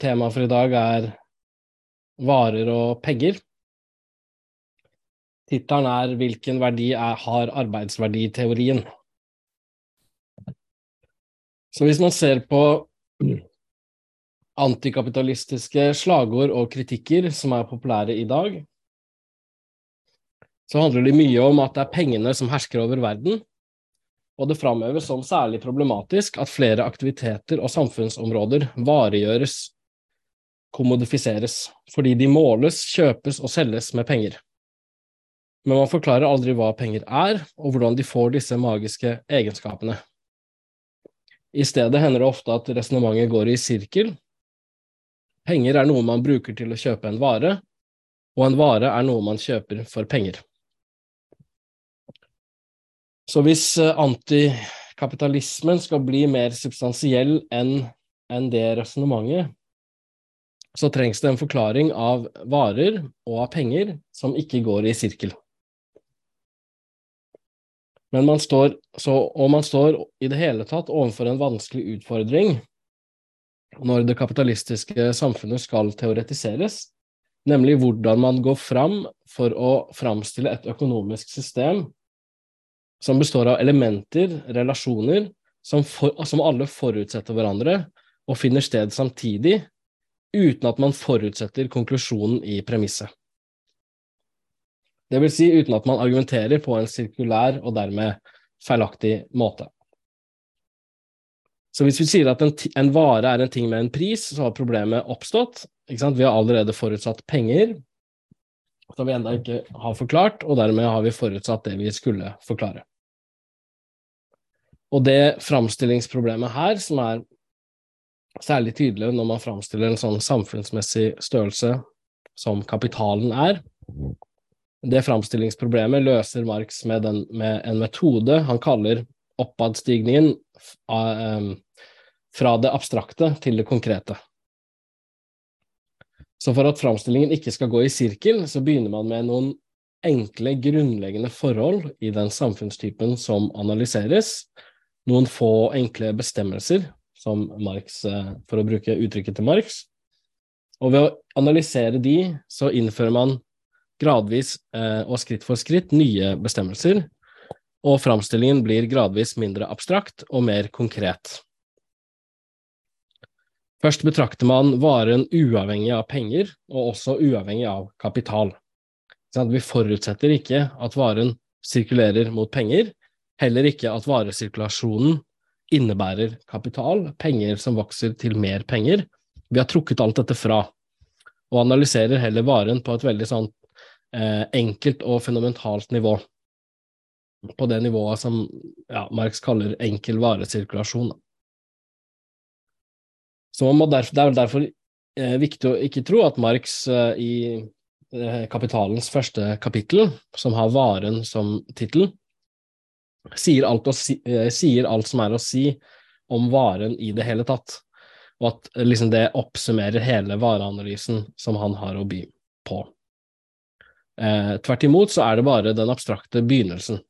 temaet for i dag er varer og penger. Tittelen er 'Hvilken verdi er, har arbeidsverditeorien?' Så hvis man ser på antikapitalistiske slagord og kritikker som er populære i dag, så handler det mye om at det er pengene som hersker over verden, og det framheves som særlig problematisk at flere aktiviteter og samfunnsområder varegjøres, kommodifiseres, fordi de måles, kjøpes og selges med penger. Men man forklarer aldri hva penger er, og hvordan de får disse magiske egenskapene. I stedet hender det ofte at resonnementet går i sirkel. Penger er noe man bruker til å kjøpe en vare, og en vare er noe man kjøper for penger. Så hvis eh, antikapitalismen skal bli mer substansiell enn en det resonnementet, så trengs det en forklaring av varer og av penger som ikke går i sirkel. Men man står, så, og man står i det hele tatt overfor en vanskelig utfordring når det kapitalistiske samfunnet skal teoretiseres, nemlig hvordan man går fram for å framstille et økonomisk system som består av elementer, relasjoner, som, for, som alle forutsetter hverandre og finner sted samtidig, uten at man forutsetter konklusjonen i premisset. Vil si uten at man argumenterer på en sirkulær og dermed feilaktig måte. Så hvis vi sier at en, en vare er en ting med en pris, så har problemet oppstått. Vi har allerede forutsatt penger, som vi ennå ikke har forklart, og dermed har vi forutsatt det vi skulle forklare. Og det framstillingsproblemet her, som er særlig tydelig når man framstiller en sånn samfunnsmessig størrelse som kapitalen er, det framstillingsproblemet løser Marx med, den, med en metode han kaller oppadstigningen fra det abstrakte til det konkrete. Så for at framstillingen ikke skal gå i sirkel, så begynner man med noen enkle, grunnleggende forhold i den samfunnstypen som analyseres, noen få enkle bestemmelser, som Marx, eh, for å bruke uttrykket til Marx. Og ved å analysere de, så innfører man gradvis eh, og skritt for skritt nye bestemmelser, og framstillingen blir gradvis mindre abstrakt og mer konkret. Først betrakter man varen uavhengig av penger, og også uavhengig av kapital. Vi forutsetter ikke at varen sirkulerer mot penger, Heller ikke at varesirkulasjonen innebærer kapital, penger som vokser til mer penger. Vi har trukket alt dette fra, og analyserer heller varen på et veldig sånn eh, enkelt og fenomentalt nivå. På det nivået som ja, Marx kaller enkel varesirkulasjon. Så derfor, Det er derfor eh, viktig å ikke tro at Marx eh, i eh, Kapitalens første kapittel, som har varen som tittel, sier alt, si, eh, sier alt, som er å si om varen i det hele tatt, og at eh, liksom, det oppsummerer hele vareanalysen som han har å by på. Eh, tvert imot så er det bare den abstrakte begynnelsen,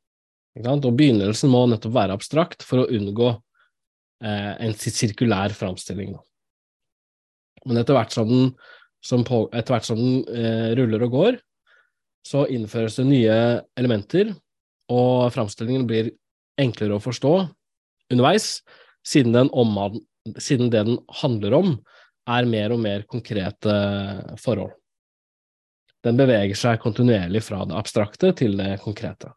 og begynnelsen må nettopp være abstrakt for å unngå eh, en sirkulær framstilling. Men etter hvert som den, som på, hvert som den eh, ruller og går, så innføres det nye elementer og framstillingen blir enklere å forstå underveis, siden, omhand, siden det den handler om, er mer og mer konkrete forhold. Den beveger seg kontinuerlig fra det abstrakte til det konkrete.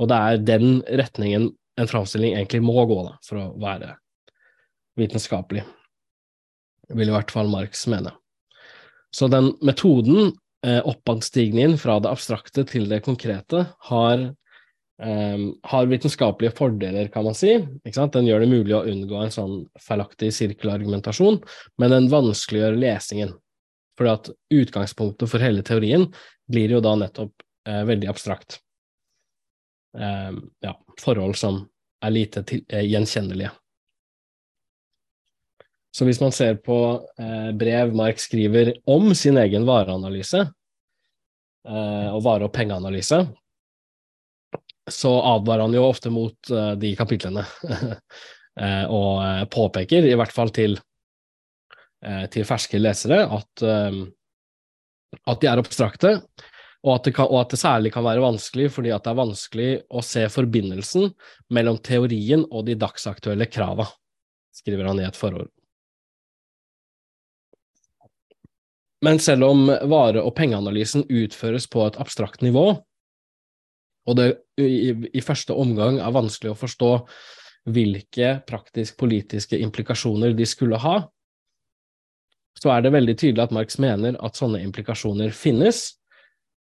Og det er den retningen en framstilling egentlig må gå, da, for å være vitenskapelig, vil i hvert fall Marx mene. Så den metoden, eh, oppadstigningen fra det abstrakte til det konkrete, har um, har vitenskapelige fordeler, kan man si. Den gjør det mulig å unngå en sånn feilaktig sirkelargumentasjon, men den vanskeliggjør lesingen. Fordi at utgangspunktet for hele teorien blir jo da nettopp uh, veldig abstrakt. Um, ja, forhold som er lite til, uh, gjenkjennelige. Så hvis man ser på uh, brev Mark skriver om sin egen vareanalyse, og vare- og pengeanalyse, så advarer han jo ofte mot uh, de kapitlene, uh, og uh, påpeker, i hvert fall til eh, til ferske lesere at, eh, at de er abstrakte, og at, kan, og at, det særlig kan være vanskelig fordi at det er vanskelig å se forbindelsen mellom teorien og de dagsaktuelle krava, skriver han i et forord. Men selv om vare- og pengeanalysen utføres på et abstrakt nivå, og det i, i første omgang er vanskelig å forstå hvilke praktisk-politiske implikasjoner de skulle ha, så er det veldig tydelig at Marx mener at sånne implikasjoner finnes,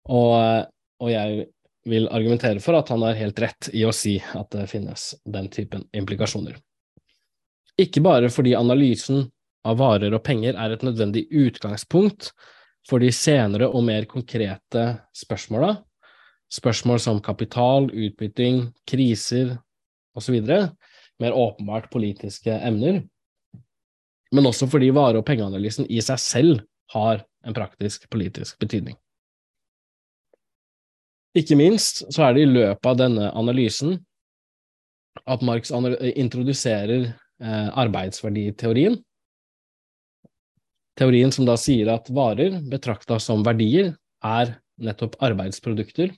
og, og, jeg vil argumentere for at han har helt rett i å si at det finnes den typen implikasjoner. Ikke bare fordi analysen av varer og penger er et nødvendig utgangspunkt for de senere og mer konkrete spørsmåla, spørsmål som kapital, utbytting, kriser osv., mer åpenbart politiske emner, men også fordi vare- og pengeanalysen i seg selv har en praktisk politisk betydning. Ikke minst så er det i løpet av denne analysen at Marx introduserer eh, arbeidsverditeorien. Teorien som da sier at varer, betrakta som verdier, er nettopp arbeidsprodukter,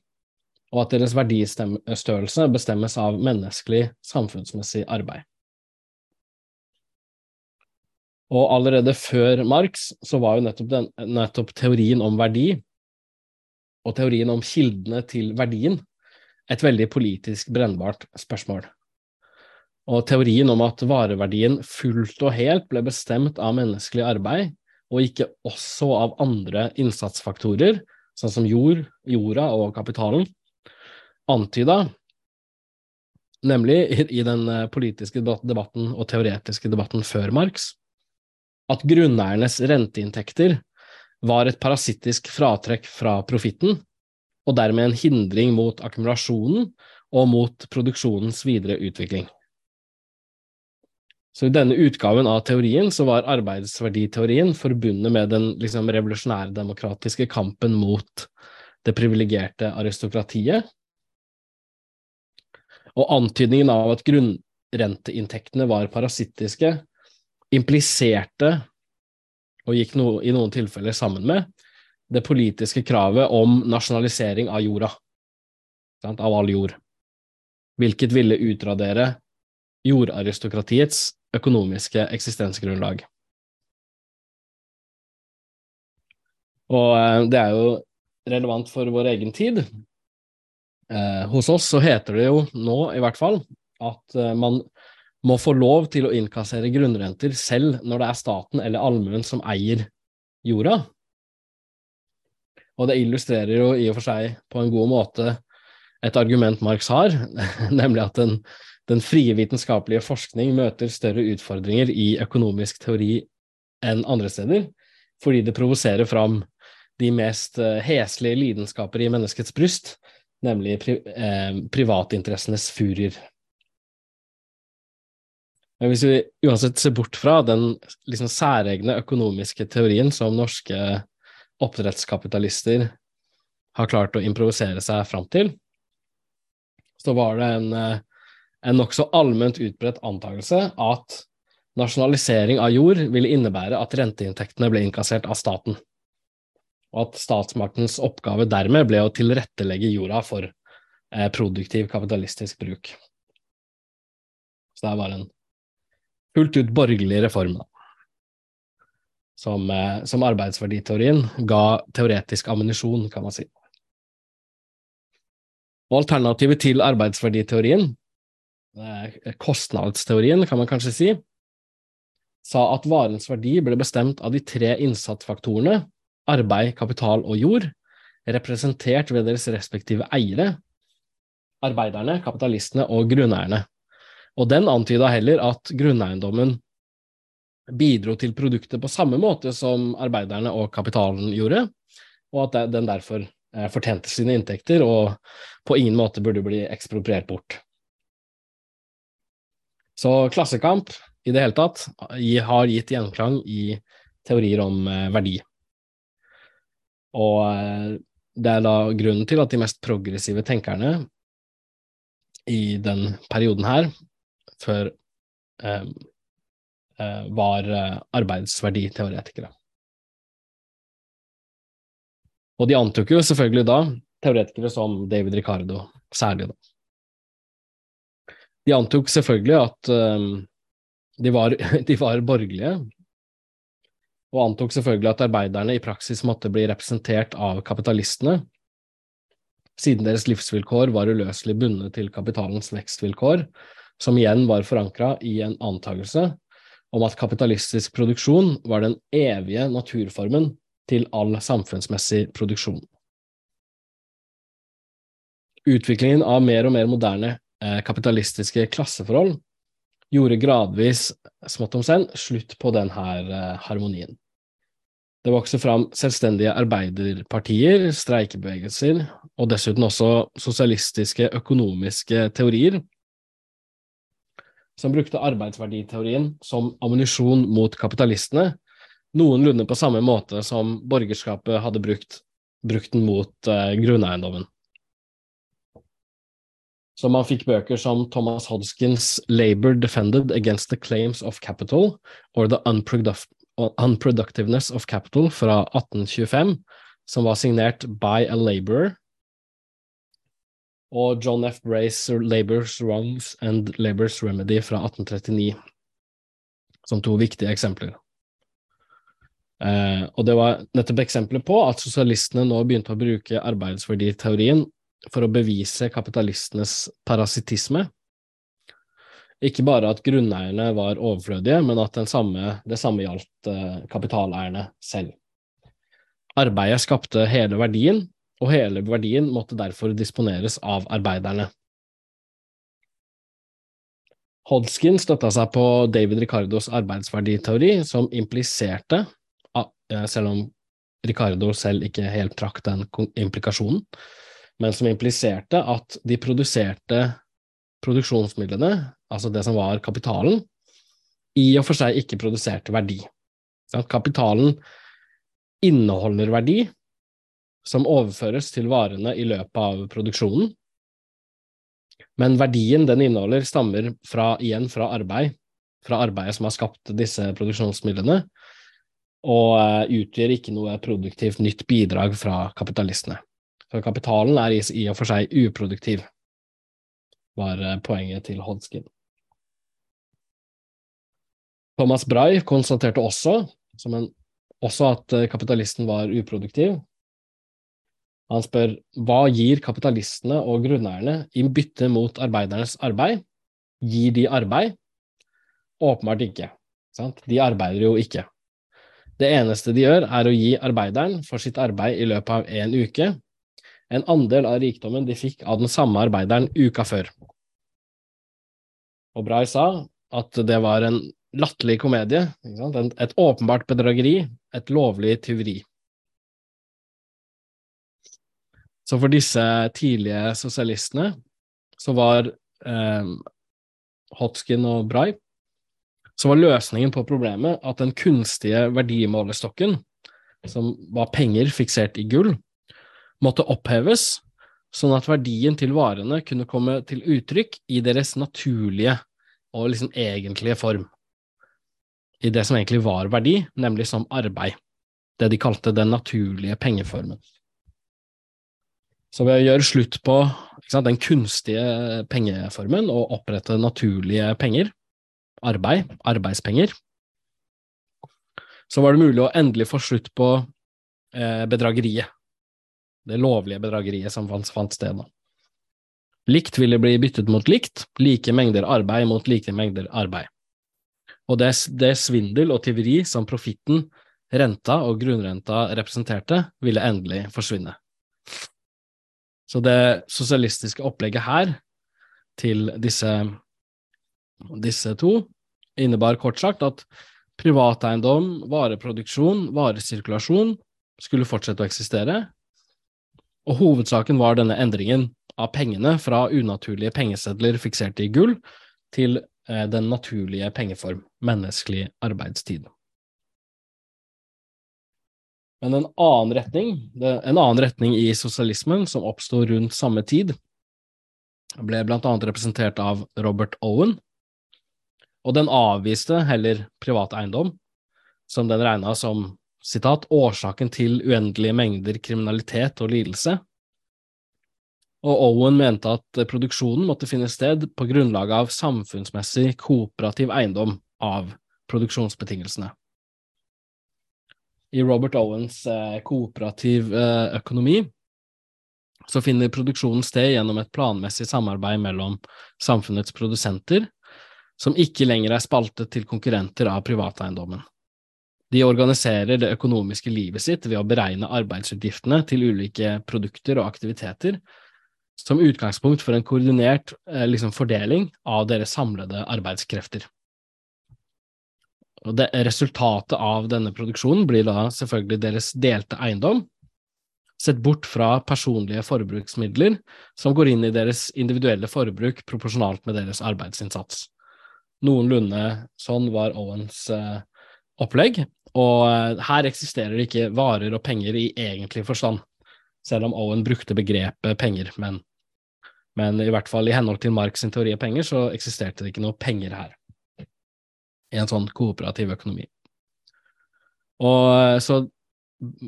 og at deres verdistørrelse bestemmes av menneskelig, samfunnsmessig arbeid. Og allerede før Marx så var jo nettopp, den, nettopp teorien om verdi og teorien om kildene til verdien et veldig politisk brennbart spørsmål. Og teorien om at vareverdien fullt og helt ble bestemt av menneskelig arbeid, og ikke også av andre innsatsfaktorer, sånn som jord, jorda og kapitalen, antyda, nemlig i den eh, politiske debatten og teoretiske debatten før Marx, at grunneiernes renteinntekter var et parasittisk fratrekk fra profitten, og dermed en hindring mot akkumulasjonen og mot produksjonens videre utvikling. Så I denne utgaven av teorien så var arbeidsverditeorien forbundet med den liksom, revolusjonærdemokratiske kampen mot det privilegerte aristokratiet, og antydningen av at grunnrenteinntektene var parasittiske, impliserte og gikk no, i noen tilfeller sammen med, det politiske kravet om nasjonalisering av jorda, sant, av all jord, hvilket ville utradere jordaristokratiets økonomiske eksistensgrunnlag. Og eh, det er jo relevant for vår egen tid. Eh, hos oss så heter det jo nå, i hvert fall, at eh, man må få lov til å innkassere grunnrenter selv når det er staten eller allmuen som eier jorda. Og det illustrerer jo i og for seg på en god måte et argument Marx har, nemlig at den, den frie vitenskapelige forskning møter større utfordringer i økonomisk teori enn andre steder, fordi det provoserer fram de mest eh, heslige lidenskaper i menneskets bryst, nemlig pri, eh, privatinteressenes furier. Men hvis vi uansett ser bort fra den liksom særegne økonomiske teorien som norske oppdrettskapitalister har klart å improvisere seg fram til, så var det en, eh, en nokså allment utbredt antakelse at nasjonalisering av jord ville innebære at renteinntektene ble innkassert av staten, og at statsmaktens oppgave dermed ble å tilrettelegge jorda for eh, produktiv kapitalistisk bruk. Så det var en fullt ut borgerlig reform, da. Som, eh, som arbeidsverditeorien ga teoretisk ammunisjon, kan man si. Og alternativet til arbeidsverditeorien, kostnadsteorien, kan man kanskje si, sa at varens verdi ble bestemt av de tre innsatsfaktorene arbeid, kapital og jord, representert ved deres respektive eiere, arbeiderne, kapitalistene og grunneierne. Og den antyda heller at grunneiendommen bidro til produktet på samme måte som arbeiderne og kapitalen gjorde, og at den derfor eh, fortjente sine inntekter og på ingen måte burde bli ekspropriert bort. Så klassekamp i det hele tatt har gitt gjenklang i teorier om eh, verdi. Og eh, det er da grunnen til at de mest progressive tenkerne i den perioden her før, eh, eh, var eh, arbeidsverditeoretikere. Og de antok jo selvfølgelig da teoretikere som David Ricardo, særlig da. De antok selvfølgelig at um, de, var, de, var, borgerlige, og antok selvfølgelig at arbeiderne i praksis måtte bli representert av kapitalistene, siden deres livsvilkår var uløselig bundet til kapitalens vekstvilkår, som igjen var forankra i en antakelse om at kapitalistisk produksjon var den evige naturformen til all samfunnsmessig produksjon. Utviklingen av mer og mer moderne eh, kapitalistiske klasseforhold gjorde gradvis, smått om senn, slutt på denne eh, harmonien. Det vokste fram selvstendige arbeiderpartier, streikebevegelser og dessuten også sosialistiske økonomiske teorier som brukte arbeidsverditeorien som ammunisjon mot kapitalistene, noenlunde på samme måte som borgerskapet hadde brukt, brukt den mot uh, grunneiendommen. Så man fikk bøker som Thomas Hodskins 'Labour Defended Against the Claims of Capital' or The Unproductiveness of Capital fra 1825, som var signert by a laborer, og John F. Brace 'Labour's Wrongs and Labour's Remedy' fra 1839, som to viktige eksempler. Eh, og det var nettopp eksempler på at sosialistene nå begynte å bruke arbeidsverditeorien for å bevise kapitalistenes parasittisme. Ikke bare at grunneierne var overflødige, men at samme, det samme gjaldt eh, kapitaleierne selv. Arbeidet skapte hele verdien, og hele verdien måtte derfor disponeres av arbeiderne. Hodgkin støtta seg på David Ricardos arbeidsverditeori, som impliserte Eh, selv om Ricardo selv ikke helt trakk den implikasjonen, men som impliserte at de produserte produksjonsmidlene, altså det som var kapitalen, i og for seg ikke produserte verdi. Kapitalen inneholder verdi som overføres til varene i løpet av produksjonen, men verdien den inneholder, stammer fra, igjen fra arbeid, fra arbeidet som har skapt disse produksjonsmidlene, og eh, utgjør ikke noe produktivt nytt bidrag fra kapitalistene. Så kapitalen er i og for seg uproduktiv, var poenget til Hodgkin. Thomas Bray konstaterte også, en, også at eh, kapitalisten var uproduktiv. Han spør hva gir kapitalistene og grunneierne i bytte mot arbeidernes arbeid? Gir de arbeid? Åpenbart ikke. Sant? De arbeider jo ikke. Det eneste de gjør, er å gi arbeideren for sitt arbeid i løpet av en uke en andel av rikdommen de fikk av den samme arbeideren uka før. Og Bray sa at det var en latterlig komedie, et åpenbart bedrageri, et lovlig tyveri. Så for disse tidlige sosialistene så var eh, Hotskin og Bray så var løsningen på problemet at den kunstige verdimålestokken, som var penger fiksert i gull, måtte oppheves, sånn at verdien til varene kunne komme til uttrykk i deres naturlige og liksom egentlige form, i det som egentlig var verdi, nemlig som arbeid, det de kalte den naturlige pengeformen. Så ved å gjøre slutt på sant, den kunstige pengeformen og opprette naturlige penger, arbeid, arbeidspenger, så var det mulig å endelig få slutt på eh, bedrageriet. Det lovlige bedrageriet som fant, sted. Da. Likt ville bli byttet mot likt, like mengder arbeid mot like mengder arbeid. Og det, det svindel og tyveri som profitten, renta og grunnrenta representerte, ville endelig forsvinne. Så det sosialistiske opplegget her til disse, disse to innebar kort sagt at privateiendom, vareproduksjon, varesirkulasjon skulle fortsette å eksistere, og hovedsaken var denne endringen av pengene fra unaturlige pengesedler fiksert i gull til eh, den naturlige pengeform, menneskelig arbeidstid. Men en annen retning, en annen retning i sosialismen som oppsto rundt samme tid, ble blant annet representert av Robert Owen, og den avviste heller privat eiendom, som den regna som citat, årsaken til uendelige mengder kriminalitet og lidelse. Og Owen mente at produksjonen måtte finne sted på grunnlag av samfunnsmessig kooperativ eiendom av produksjonsbetingelsene. I Robert Owens eh, kooperativ eh, økonomi så finner produksjonen sted gjennom et planmessig samarbeid mellom samfunnets produsenter, som ikke lenger er spaltet til konkurrenter av privateiendommen. De organiserer det økonomiske livet sitt ved å beregne arbeidsutgiftene til ulike produkter og aktiviteter, som utgangspunkt for en koordinert eh, liksom, fordeling av deres samlede arbeidskrefter. Det, resultatet av denne produksjonen blir da selvfølgelig deres delte eiendom, sett bort fra personlige forbruksmidler som går inn i deres individuelle forbruk proporsjonalt med deres arbeidsinnsats. Noenlunde sånn var Owens eh, opplegg, og eh, her eksisterer det ikke varer og penger i egentlig forstand, selv om Owen brukte begrepet penger, men, men i hvert fall i henhold til Marx sin teori av penger, så eksisterte det ikke noe penger her, i en sånn kooperativ økonomi. Og eh, så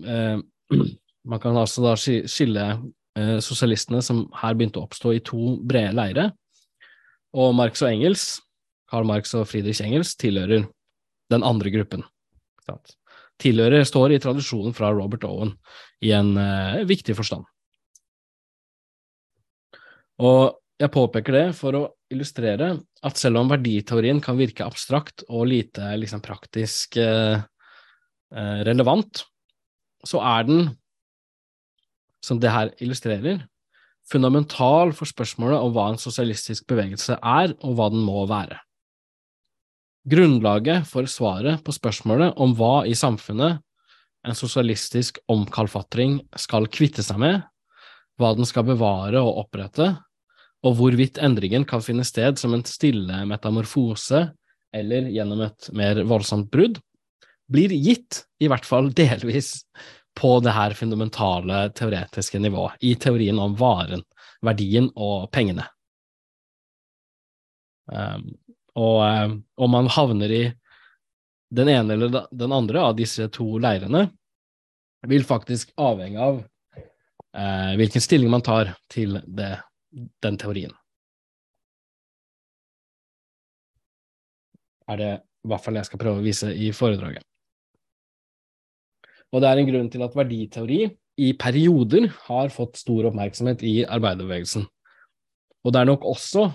eh, Man kan altså da skille eh, sosialistene som her begynte å oppstå i to brede leire, og Marx og Engels, Karl Marx og Friedrich Engels, tilhører den andre gruppen. Tilhører står i tradisjonen fra Robert Owen i en eh, viktig forstand. Og jeg påpeker det for å illustrere at selv om verditeorien kan virke abstrakt og lite liksom, praktisk eh relevant, så er den som det her illustrerer, fundamental for spørsmålet om hva en sosialistisk bevegelse er, og hva den må være. Grunnlaget for svaret på spørsmålet om hva i samfunnet en sosialistisk omkalfatring skal kvitte seg med, hva den skal bevare og opprette, og hvorvidt endringen kan finne sted som en stille metamorfose eller gjennom et mer voldsomt brudd, blir gitt, i hvert fall delvis, på det her fundamentale teoretiske nivået, i teorien om varen, verdien og pengene. Um, og og, om man havner i den ene eller den andre av disse to leirene, vil faktisk avhenge av eh, hvilken stilling man tar til det, den teorien. Er det i hvert fall jeg skal prøve å vise i foredraget. Og det er en grunn til at verditeori i perioder har fått stor oppmerksomhet i arbeiderbevegelsen. Og det er nok også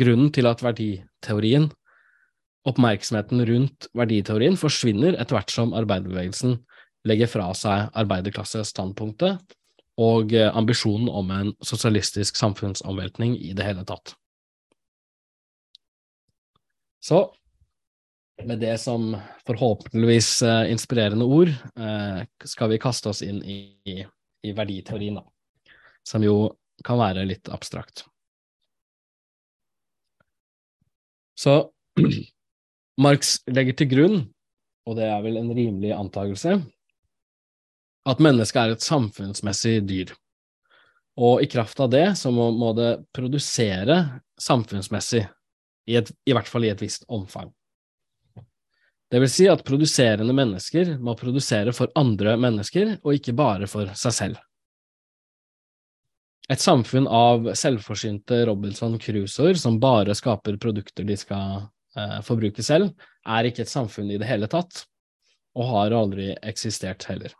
grunnen til at verditeorien, oppmerksomheten rundt verditeorien, forsvinner etter hvert som arbeiderbevegelsen legger fra seg arbeiderklassestandpunktet og eh, ambisjonen om en sosialistisk samfunnsomveltning i det hele tatt. Så med det som forhåpentligvis uh, inspirerende ord, uh, skal vi kaste oss inn i, i verditeorien, da, som jo kan være litt abstrakt. Så Marx legger til grunn, og det er vel en rimelig antakelse, at mennesket er et samfunnsmessig dyr. Og i kraft av det så må, må det produsere samfunnsmessig, i, et, i hvert fall i et visst omfang. Det vil si at produserende mennesker må produsere for andre mennesker, og ikke bare for seg selv. Et samfunn av selvforsynte Robinson Crusoer som bare skaper produkter de skal eh, forbruke selv, er ikke et samfunn i det hele tatt, og har aldri eksistert heller.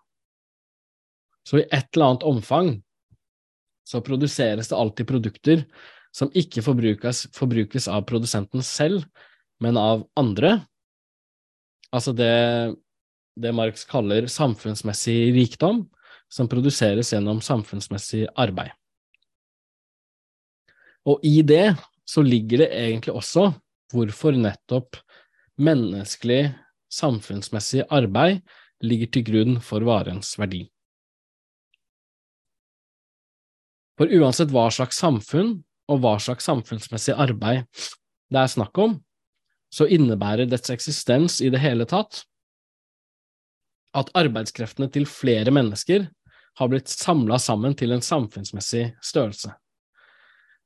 Så i et eller annet omfang så produseres det alltid produkter som ikke forbrukes, forbrukes av produsenten selv, men av andre, Altså det, det Marx kaller samfunnsmessig rikdom, som produseres gjennom samfunnsmessig arbeid. Og i det så ligger det egentlig også hvorfor nettopp menneskelig, samfunnsmessig arbeid ligger til grunn for varens verdi. For uansett hva slags samfunn og hva slags samfunnsmessig arbeid det er snakk om, så innebærer dets eksistens i det hele tatt at arbeidskreftene til flere mennesker har blitt samla sammen til en samfunnsmessig størrelse.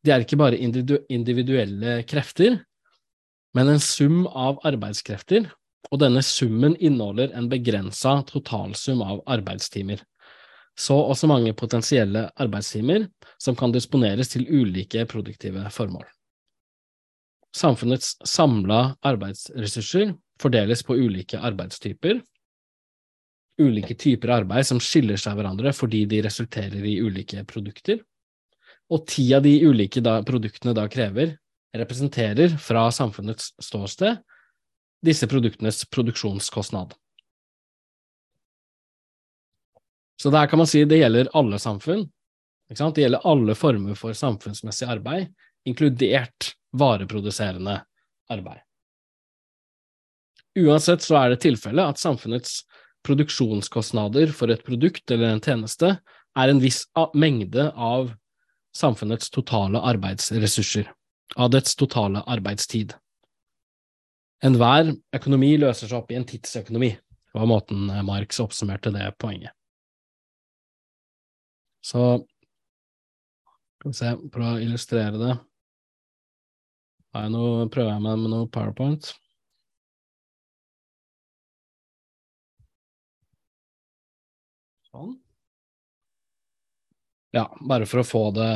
De er ikke bare individuelle krefter, men en sum av arbeidskrefter, og denne summen inneholder en begrensa totalsum av arbeidstimer. Så også mange potensielle arbeidstimer som kan disponeres til ulike produktive formål. Samfunnets samla arbeidsressurser fordeles på ulike arbeidstyper, ulike typer arbeid som skiller seg hverandre fordi de resulterer i ulike produkter, og ti av de ulike da, produktene da krever, representerer fra samfunnets ståsted disse produktenes produksjonskostnad. Så der kan man si det gjelder alle samfunn. Det gjelder alle former for samfunnsmessig arbeid, inkludert vareproduserende arbeid. Uansett så er det tilfellet at samfunnets produksjonskostnader for et produkt eller en tjeneste er en viss mengde av samfunnets totale arbeidsressurser, av dets totale arbeidstid. Enhver økonomi løser seg opp i en tidsøkonomi, var måten Marx oppsummerte det poenget. Så skal vi se, prøve å illustrere det. Har jeg noe, prøver jeg meg med noe powerpoint? Sånn. Ja, bare for å få det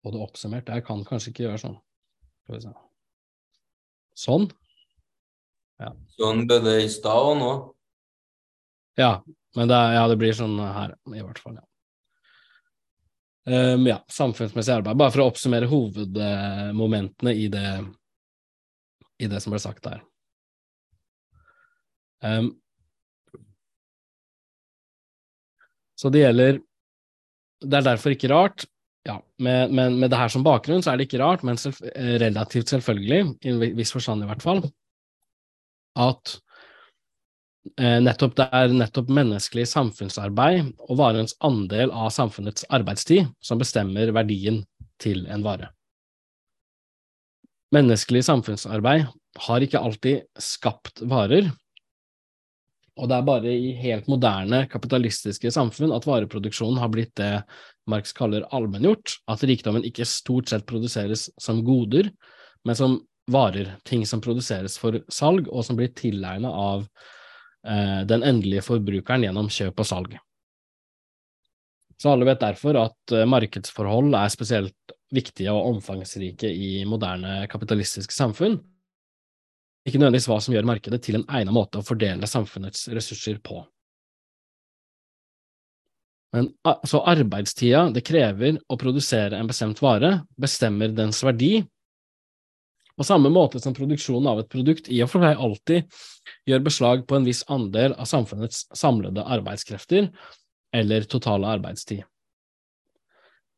få det oppsummert. Jeg kan kanskje ikke gjøre sånn. Sånn. Ja. Sånn ble det i stad og nå? Ja, men det, ja, det blir sånn her, i hvert fall. ja. Um, ja, samfunnsmessig arbeid. Bare for å oppsummere hovedmomentene i det, i det som ble sagt der. Um, så det gjelder Det er derfor ikke rart ja, med, med, med, det her som bakgrunn, så er det ikke rart, men selv, eh, relativt selvfølgelig, i en viss forstand i hvert fall, at eh, nettopp det er nettopp menneskelig samfunnsarbeid og varens andel av samfunnets arbeidstid som bestemmer verdien til en vare. Menneskelig samfunnsarbeid har ikke alltid skapt varer, og det er bare i helt moderne kapitalistiske samfunn at vareproduksjonen har blitt det Marx kaller allmenngjort, at rikdommen ikke stort sett produseres som goder, men som varer, ting som produseres for salg, og som blir tilegnet av eh, den endelige forbrukeren gjennom kjøp og salg. Så alle vet derfor at eh, markedsforhold er spesielt viktige og omfangsrike i moderne kapitalistiske samfunn, ikke nødvendigvis hva som gjør markedet til en egnet måte å fordele samfunnets ressurser på. Men så arbeidstida det krever å produsere en bestemt vare, bestemmer dens verdi, på samme måte som produksjonen av et produkt i og for seg alltid gjør beslag på en viss andel av samfunnets samlede arbeidskrefter eller totale arbeidstid.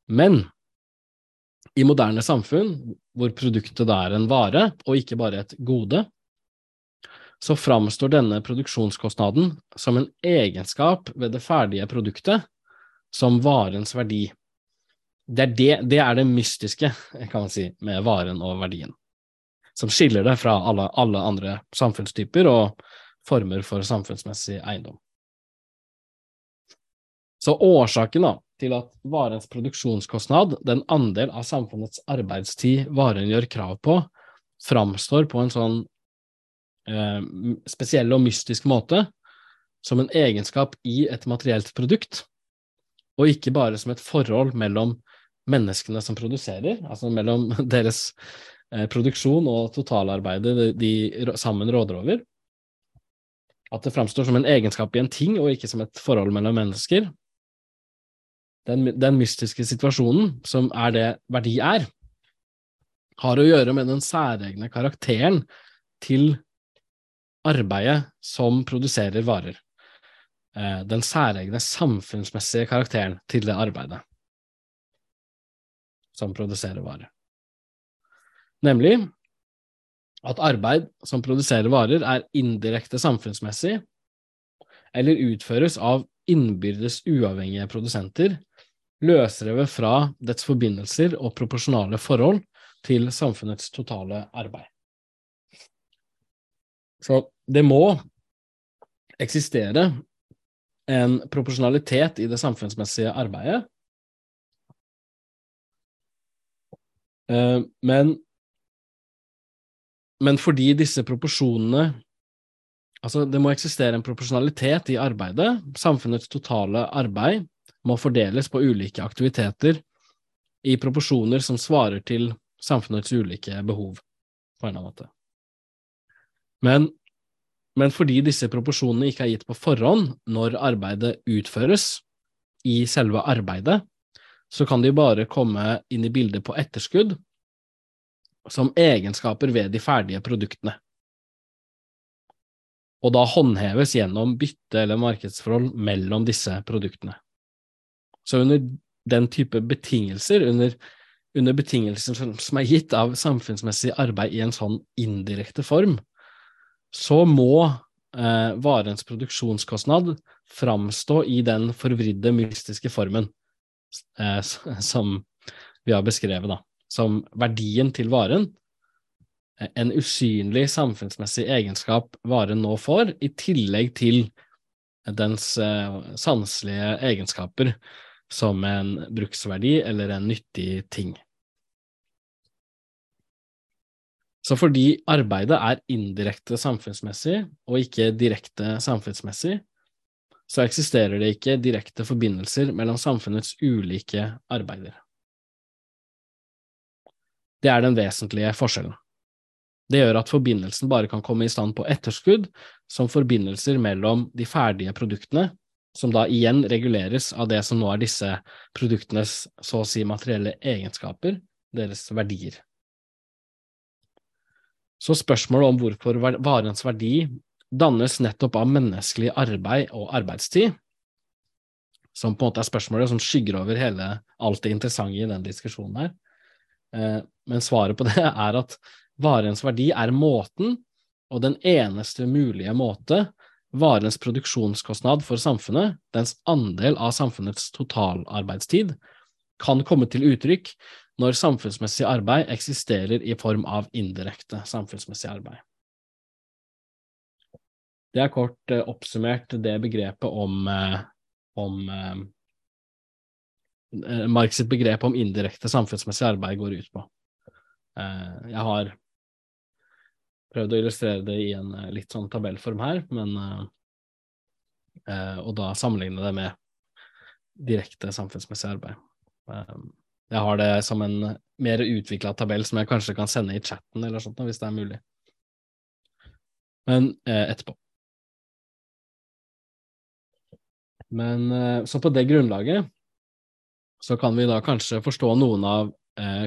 Men i moderne samfunn, hvor produktet da er en vare og ikke bare et gode, så framstår denne produksjonskostnaden som en egenskap ved det ferdige produktet som varens verdi. Det er det, det er det mystiske, kan man si, med varen og verdien, som skiller det fra alle, alle andre samfunnstyper og former for samfunnsmessig eiendom. Så årsaken da, til at varens produksjonskostnad, den andel av samfunnets arbeidstid varen gjør krav på, framstår på en sånn eh, spesiell og mystisk måte, som en egenskap i et materielt produkt, og ikke bare som et forhold mellom menneskene som produserer, altså mellom deres eh, produksjon og totalarbeidet de, de sammen råder over. At det framstår som en egenskap i en ting, og ikke som et forhold mellom mennesker, den, den, mystiske situasjonen, som er det verdi er, har å gjøre med den særegne karakteren til arbeidet som produserer varer. Eh, den særegne samfunnsmessige karakteren til det arbeidet som produserer varer. Nemlig at arbeid som produserer varer, er indirekte samfunnsmessig eller utføres av innbyrdes uavhengige produsenter løsrevet fra dets forbindelser og proporsjonale forhold til samfunnets totale arbeid. Så det må eksistere en proporsjonalitet i det samfunnsmessige arbeidet, eh, men men fordi disse proporsjonene Altså, det må eksistere en proporsjonalitet i arbeidet. Samfunnets totale arbeid må fordeles på ulike aktiviteter i proporsjoner som svarer til samfunnets ulike behov, på en eller annen måte. Men, men fordi disse proporsjonene ikke er gitt på forhånd når arbeidet utføres i selve arbeidet, så kan de bare komme inn i bildet på etterskudd som egenskaper ved de ferdige produktene og da håndheves gjennom bytte eller markedsforhold mellom disse produktene. Så under den type betingelser, under, under betingelser som, som, er gitt av samfunnsmessig arbeid i en sånn indirekte form, så må eh, varens produksjonskostnad framstå i den forvridde, mystiske formen eh, som vi har beskrevet, da, som verdien til varen en usynlig samfunnsmessig egenskap varen nå får, i tillegg til dens uh, sanselige egenskaper som en bruksverdi eller en nyttig ting. Så fordi arbeidet er indirekte samfunnsmessig og ikke direkte samfunnsmessig, så eksisterer det ikke direkte forbindelser mellom samfunnets ulike arbeider. Det er den vesentlige forskjellen. Det gjør at forbindelsen bare kan komme i stand på etterskudd, som forbindelser mellom de ferdige produktene, som da igjen reguleres av det som nå er disse produktenes så å si materielle egenskaper, deres verdier. Så spørsmålet om hvorfor varens verdi dannes nettopp av menneskelig arbeid og arbeidstid, som på en måte er spørsmålet som skygger over hele alt det interessante i den diskusjonen her. Eh, men svaret på det er at Varens verdi er måten, og den eneste mulige måte, varens produksjonskostnad for samfunnet, dens andel av samfunnets totalarbeidstid, kan komme til uttrykk når samfunnsmessig arbeid eksisterer i form av indirekte samfunnsmessig arbeid. Det er kort eh, oppsummert det begrepet om, eh, om eh, Marx sitt begrep om indirekte samfunnsmessig arbeid går ut på. Jeg har prøvd å illustrere det i en eh, litt sånn tabellform her, men uh, uh, Og da sammenligne det med direkte samfunnsmessig arbeid. Um, jeg har det som en mer utvikla tabell som jeg kanskje kan sende i chatten eller sånt, hvis det er mulig. Men etterpå. Men så på det grunnlaget så kan vi da kanskje forstå noen av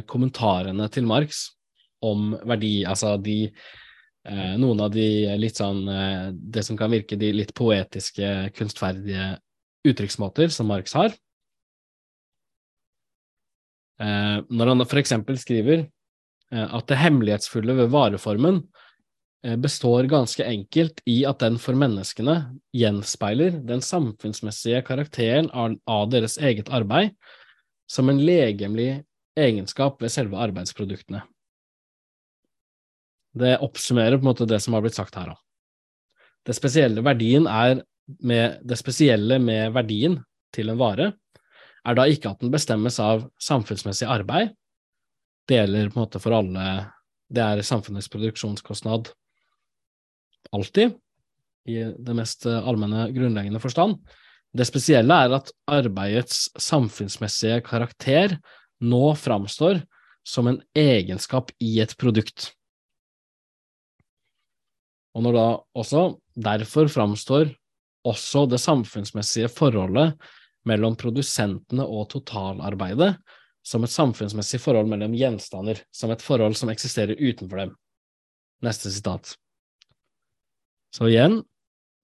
kommentarene til Marx om verdi, altså de eh, noen av de litt sånn eh, Det som kan virke de litt poetiske, kunstferdige uttrykksmåter som Marx har. Eh, når han eksempel skriver eh, at det hemmelighetsfulle ved vareformen eh, består ganske enkelt i at den for menneskene gjenspeiler den samfunnsmessige karakteren av deres eget arbeid som en legemlig egenskap ved selve arbeidsproduktene. Det oppsummerer på en måte det som har blitt sagt her. Det spesielle, verdien er med, det spesielle med verdien til en vare er da ikke at den bestemmes av samfunnsmessig arbeid. Det gjelder på en måte for alle Det er samfunnets produksjonskostnad alltid, i det mest allmenne, grunnleggende forstand. Det spesielle er at arbeidets samfunnsmessige karakter nå framstår som en egenskap i et produkt. Og når da også derfor framstår også det samfunnsmessige forholdet mellom produsentene og totalarbeidet som et samfunnsmessig forhold mellom gjenstander, som et forhold som eksisterer utenfor dem. Neste sitat. Så igjen,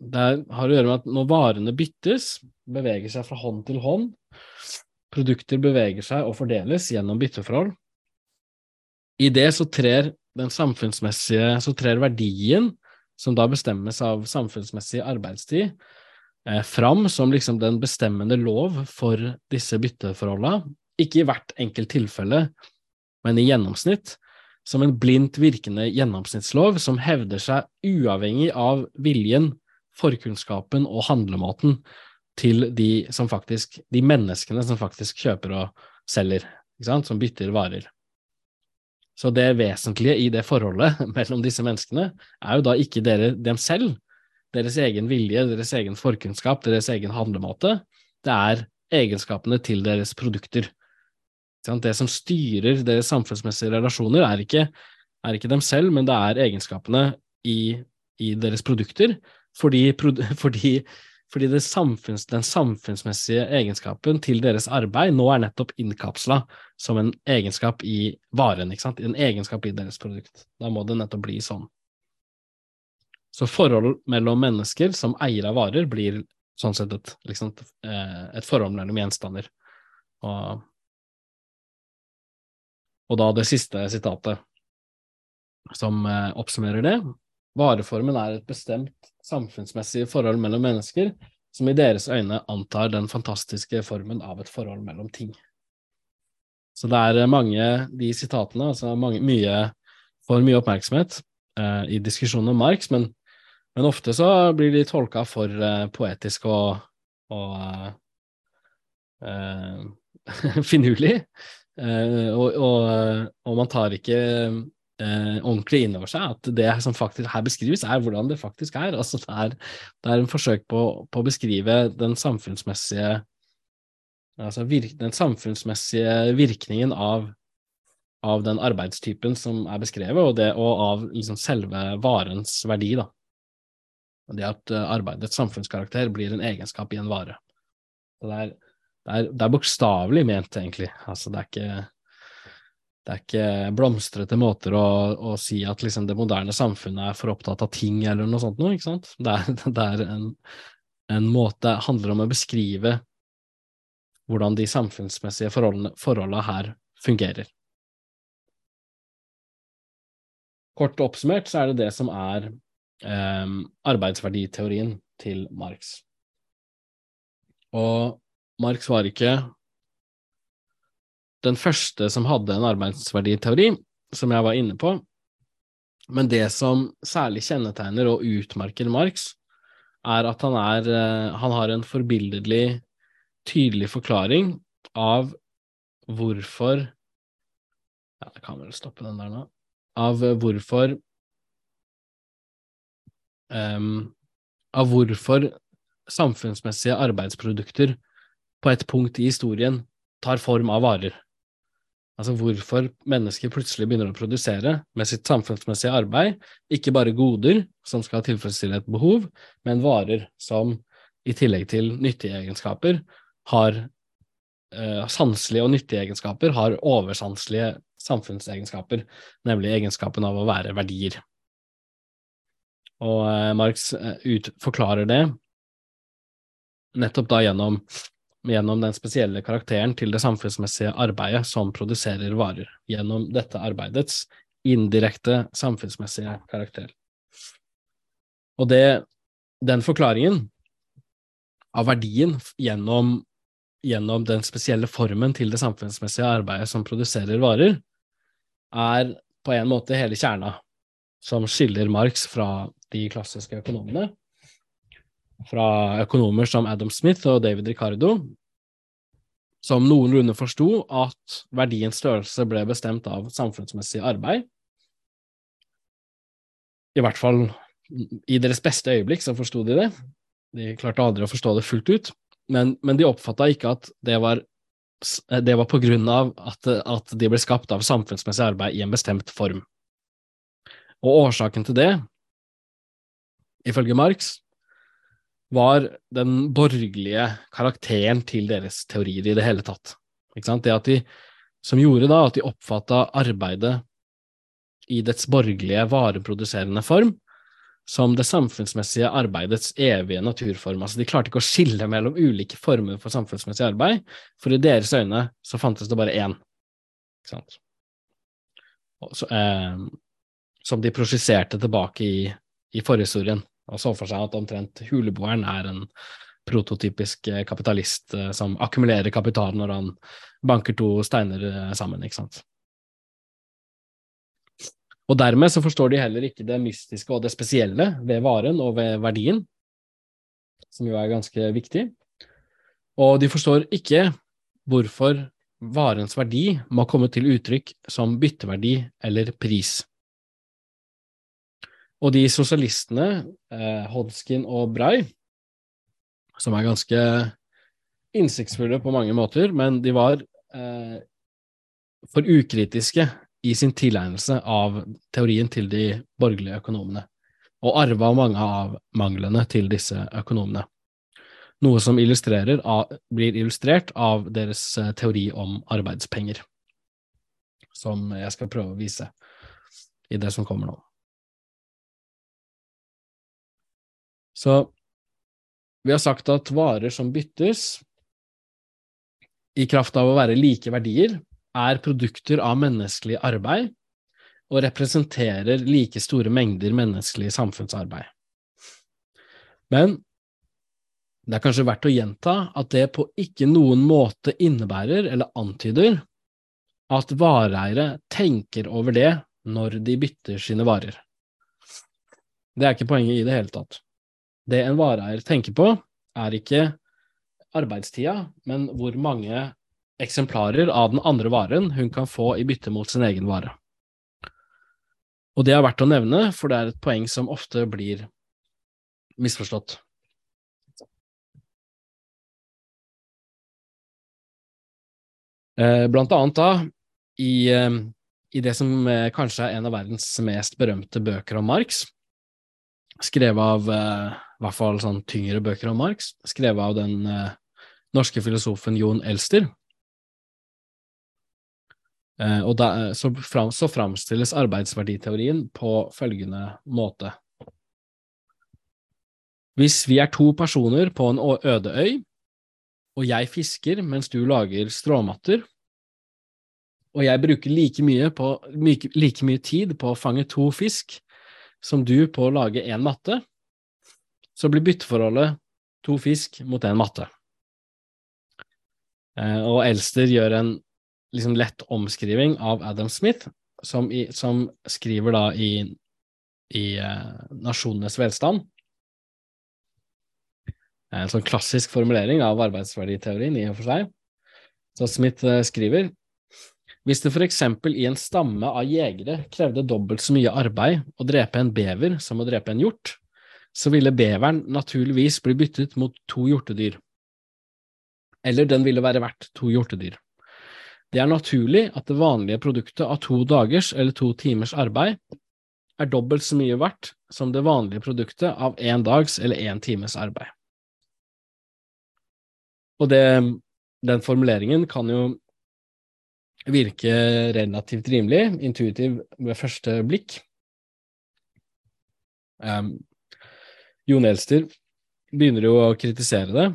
det har å gjøre med at når varene byttes, beveger seg fra hånd til hånd, produkter beveger seg og fordeles gjennom bytteforhold, i det så trer den samfunnsmessige, så trer verdien som da bestemmes av samfunnsmessig arbeidstid, eh, fram som liksom den bestemmende lov for disse bytteforholdene, ikke i hvert enkelt tilfelle, men i gjennomsnitt, som en blindt virkende gjennomsnittslov som hevder seg uavhengig av viljen, forkunnskapen og handlemåten til de som faktisk, de menneskene som faktisk kjøper og selger, som bytter varer. Så det vesentlige i det forholdet mellom disse menneskene er jo da ikke dere, dem selv, deres egen vilje, deres egen forkunnskap, deres egen handlemåte. Det er egenskapene til deres produkter. Det som styrer deres samfunnsmessige relasjoner, er ikke, er ikke dem selv, men det er egenskapene i, i deres produkter, fordi, fordi fordi samfunns, den samfunnsmessige egenskapen til deres arbeid nå er nettopp innkapsla som en egenskap i varen, ikke sant? en egenskap i deres produkt. Da må det nettopp bli sånn. Så forhold mellom mennesker som eier av varer blir sånn sett et, liksom, et forhold mellom gjenstander. Og, og da det siste sitatet som eh, oppsummerer det. Vareformen er et bestemt samfunnsmessig forhold mellom mennesker som i deres øyne antar den fantastiske formen av et forhold mellom ting. Så det er mange, de sitatene, altså mange, mye, får mye oppmerksomhet eh, i diskusjonen om Marx, men, men, ofte så blir de tolka for eh, poetisk og, og eh, finurlig, eh, og, og, og, man tar ikke eh, ordentlig inn over seg at det som faktisk her beskrives, er hvordan det faktisk er. Altså, det, er det er en forsøk på, på å beskrive den samfunnsmessige altså virk, den samfunnsmessige virkningen av, av, den arbeidstypen som er beskrevet, og, det, og av liksom selve varens verdi. da. Det at uh, arbeidets samfunnskarakter blir en egenskap i en vare. det er, det er, er bokstavelig ment, egentlig. Altså, det er ikke det er ikke blomstrete måter å, å si at liksom det moderne samfunnet er for opptatt av ting eller noe sånt noe, ikke sant. Det er, det er en, en måte handler om å beskrive hvordan de samfunnsmessige forholdene, forholdene her fungerer. Kort oppsummert så er det det som er eh, arbeidsverditeorien til Marx. Og Marx var ikke den første som hadde en arbeidsverditeori, som jeg var inne på. Men det som særlig kjennetegner og utmerker Marx, er at han, er, eh, han har en forbilledlig, tydelig forklaring av hvorfor Ja, jeg kan vel stoppe den der nå. Av hvorfor um, Av hvorfor samfunnsmessige arbeidsprodukter på et punkt i historien tar form av varer. Altså hvorfor mennesker plutselig begynner å produsere med sitt samfunnsmessige arbeid, ikke bare goder som skal tilfredsstille et behov, men varer som i tillegg til nyttige egenskaper har eh, sanselige og nyttige egenskaper, har oversanselige samfunnsegenskaper, nemlig egenskapen av å være verdier. Og eh, Marx eh, ut, forklarer det nettopp da gjennom gjennom den spesielle karakteren til det samfunnsmessige arbeidet som produserer varer, gjennom dette arbeidets indirekte samfunnsmessige karakter. Og det, den forklaringen av verdien gjennom, gjennom den spesielle formen til det samfunnsmessige arbeidet som produserer varer, er på en måte hele kjerna som skiller Marx fra de klassiske økonomene fra økonomer som Adam Smith og David Ricardo, som noenlunde forsto at verdiens størrelse ble bestemt av samfunnsmessig arbeid. I hvert fall i deres beste øyeblikk så forsto de det. De klarte aldri å forstå det fullt ut, men, men de oppfatta ikke at det var, det var på grunn av at, at de ble skapt av samfunnsmessig arbeid i en bestemt form. Og årsaken til det, ifølge Marx, var den borgerlige karakteren til deres teorier i det hele tatt. Det at de, som gjorde da at de oppfatta arbeidet i dets borgerlige, vareproduserende form som det samfunnsmessige arbeidets evige naturform. Altså, de klarte ikke å skille mellom ulike former for samfunnsmessig arbeid, for i deres øyne så fantes det bare én. Ikke sant? Så, eh, som de prosjiserte tilbake i, i forhistorien og så for seg at omtrent huleboeren er en prototypisk eh, kapitalist eh, som akkumulerer kapital når han banker to steiner eh, sammen, ikke sant. Og dermed så forstår de heller ikke det mystiske og det spesielle ved varen og ved verdien, som jo er ganske viktig. Og de forstår ikke hvorfor varens verdi må komme til uttrykk som bytteverdi eller pris. Og de sosialistene, eh, Hodgkin og Bray, som er ganske innsiktsfulle på mange måter, men de var eh, for ukritiske i sin tilegnelse av teorien til de borgerlige økonomene, og arva mange av manglene til disse økonomene noe som blir illustrert av deres eh, teori om arbeidspenger, som jeg skal prøve å vise i det som kommer nå. Så vi har sagt at varer som byttes, i kraft av å være like verdier, er produkter av menneskelig arbeid og representerer like store mengder menneskelig samfunnsarbeid. Men det er kanskje verdt å gjenta at det på ikke noen måte innebærer eller antyder at vareeiere tenker over det når de bytter sine varer. Det er ikke poenget i det hele tatt. Det en vareeier tenker på, er ikke arbeidstida, men hvor mange eksemplarer av den andre varen hun kan få i bytte mot sin egen vare. Og det er verdt å nevne, for det er et poeng som ofte blir misforstått. Eh, blant annet da, i, eh, i det som eh, kanskje er en av verdens mest berømte bøker om Marx, skrevet av i hvert fall sånn tyngre bøker om Marx, skrevet av den norske filosofen Jon Elster. og da, så, fram, så framstilles arbeidsverditeorien på følgende måte. Hvis vi er to personer på en øde øy, og jeg fisker mens du lager stråmatter, og jeg bruker like mye, på, like mye tid på å fange to fisk som du på å lage én matte, så blir bytteforholdet to fisk mot én matte. Eh, og Elster gjør en liksom lett omskriving av Adam Smith, som, i, som skriver da i, i uh, Nasjonenes velstand, en sånn klassisk formulering av arbeidsverditeorien i og for seg. Så Smith eh, skriver hvis det for eksempel i en stamme av jegere krevde dobbelt så mye arbeid å drepe en bever som å drepe en hjort, så ville beveren naturligvis bli byttet mot to hjortedyr. Eller den ville være verdt to hjortedyr. Det er naturlig at det vanlige produktet av to dagers eller to timers arbeid er dobbelt så mye verdt som det vanlige produktet av én dags eller én times arbeid. Og det, den formuleringen kan jo virke relativt rimelig, intuitiv ved første blikk. Um, Jon Elster begynner jo å kritisere det.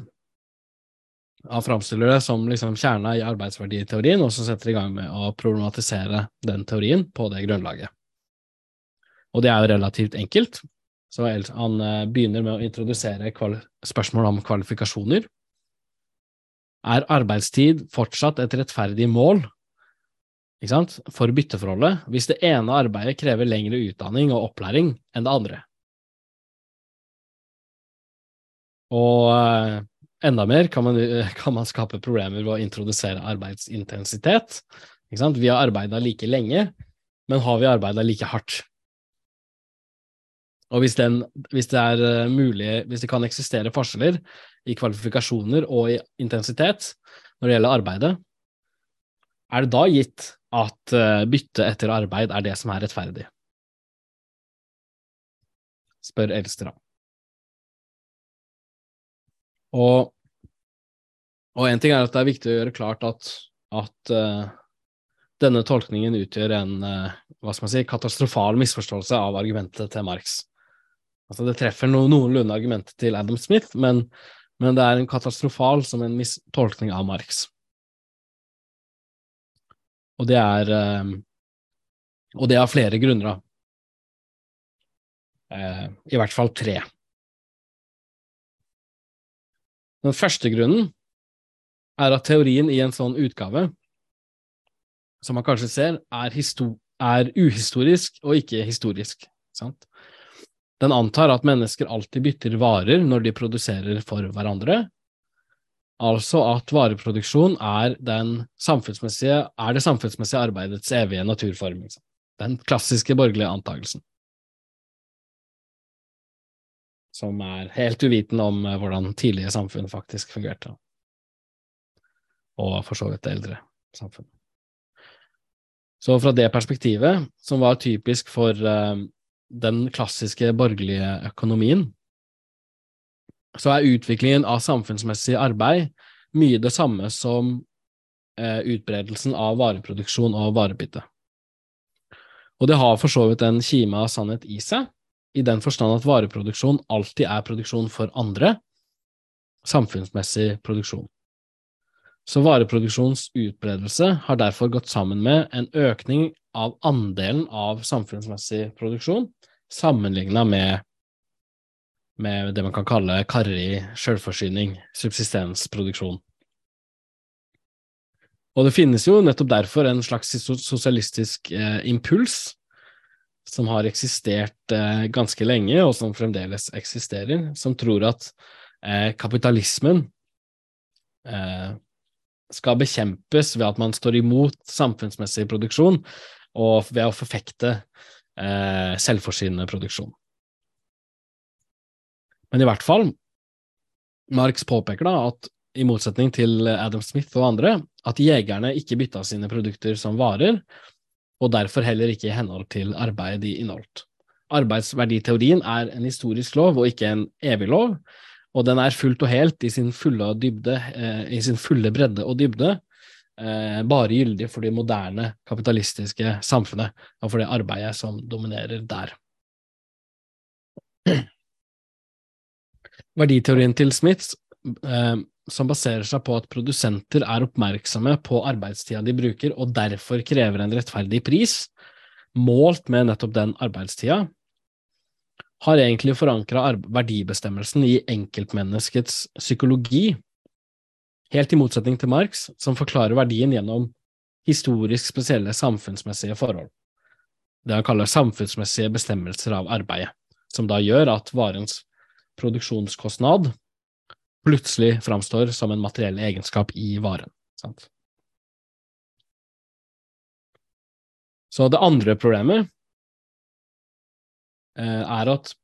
Han framstiller det som liksom kjerna i arbeidsverditeorien, og så setter i gang med å problematisere den teorien på det grunnlaget. Og det er jo relativt enkelt. Så han eh, begynner med å introdusere spørsmål om kvalifikasjoner. Er arbeidstid fortsatt et rettferdig mål for bytteforholdet hvis det ene arbeidet krever lengre utdanning og opplæring enn det andre? Og eh, enda mer kan man, kan man skape problemer ved å introdusere arbeidsintensitet. Vi har arbeida like lenge, men har vi arbeida like hardt? Og hvis, den, hvis, det er eh, mulig, hvis det kan eksistere forskjeller i kvalifikasjoner og i intensitet når det gjelder arbeidet, er det da gitt at uh, bytte etter arbeid er det som er rettferdig? Spør Elster, da. Og, og en ting er at det er viktig å gjøre klart at, at uh, denne tolkningen utgjør en uh, hva skal man si, katastrofal misforståelse av argumentet til Marx. Altså, det treffer no noenlunde argumentet til Adam Smith, men, men, det er en katastrofal som en mistolkning av Marx. Og det er uh, Og det av flere grunner, da. I hvert fall tre. Den første grunnen er at teorien i en sånn utgave, som man kanskje ser, er, er uhistorisk og ikke historisk. Sant? Den antar at mennesker alltid bytter varer når de produserer for hverandre, altså at vareproduksjon er, er det samfunnsmessige arbeidets evige naturform. Den klassiske borgerlige antagelsen. Som er helt uvitende om eh, hvordan tidlige samfunn faktisk fungerte. Og for så vidt det eldre samfunnet. Så fra det perspektivet, som var typisk for uh, den klassiske borgerlige økonomien, så er utviklingen av samfunnsmessig arbeid mye det samme som uh, utbredelsen av vareproduksjon og varebytte. Og det har for så vidt en kime av sannhet i seg, i den forstand at vareproduksjon alltid er produksjon for andre, samfunnsmessig produksjon. Så vareproduksjonens utbredelse har derfor gått sammen med en økning av andelen av samfunnsmessig produksjon, sammenligna med, med det man kan kalle karrig selvforsyning, subsistensproduksjon. Og det finnes jo nettopp derfor en slags sosialistisk eh, impuls som har eksistert eh, ganske lenge, og som fremdeles eksisterer, som tror at eh, kapitalismen eh, skal bekjempes ved at man står imot samfunnsmessig produksjon, og ved å forfekte eh, selvforsynende produksjon. Men i hvert fall, Marx påpeker da at i motsetning til Adam Smith og andre, at jegerne ikke bytta sine produkter som varer, og derfor heller ikke i henhold til arbeid de inneholdt. Arbeidsverditeorien er en historisk lov og ikke en evig lov, og den er fullt og helt i sin fulle, dybde, eh, i sin fulle bredde og dybde eh, bare gyldig for det moderne kapitalistiske samfunnet og for det arbeidet som dominerer der. Verditeorien til Smith eh, som baserer seg på at produsenter er oppmerksomme på arbeidstida de bruker, og derfor krever en rettferdig pris, målt med nettopp den arbeidstida, har egentlig forankra verdibestemmelsen i enkeltmenneskets psykologi, helt i motsetning til Marx, som forklarer verdien gjennom historisk spesielle samfunnsmessige forhold. Det han kaller samfunnsmessige bestemmelser av arbeidet, som da gjør at varens produksjonskostnad plutselig framstår som en materiell egenskap i varen. Sant? Så det andre problemet eh, er at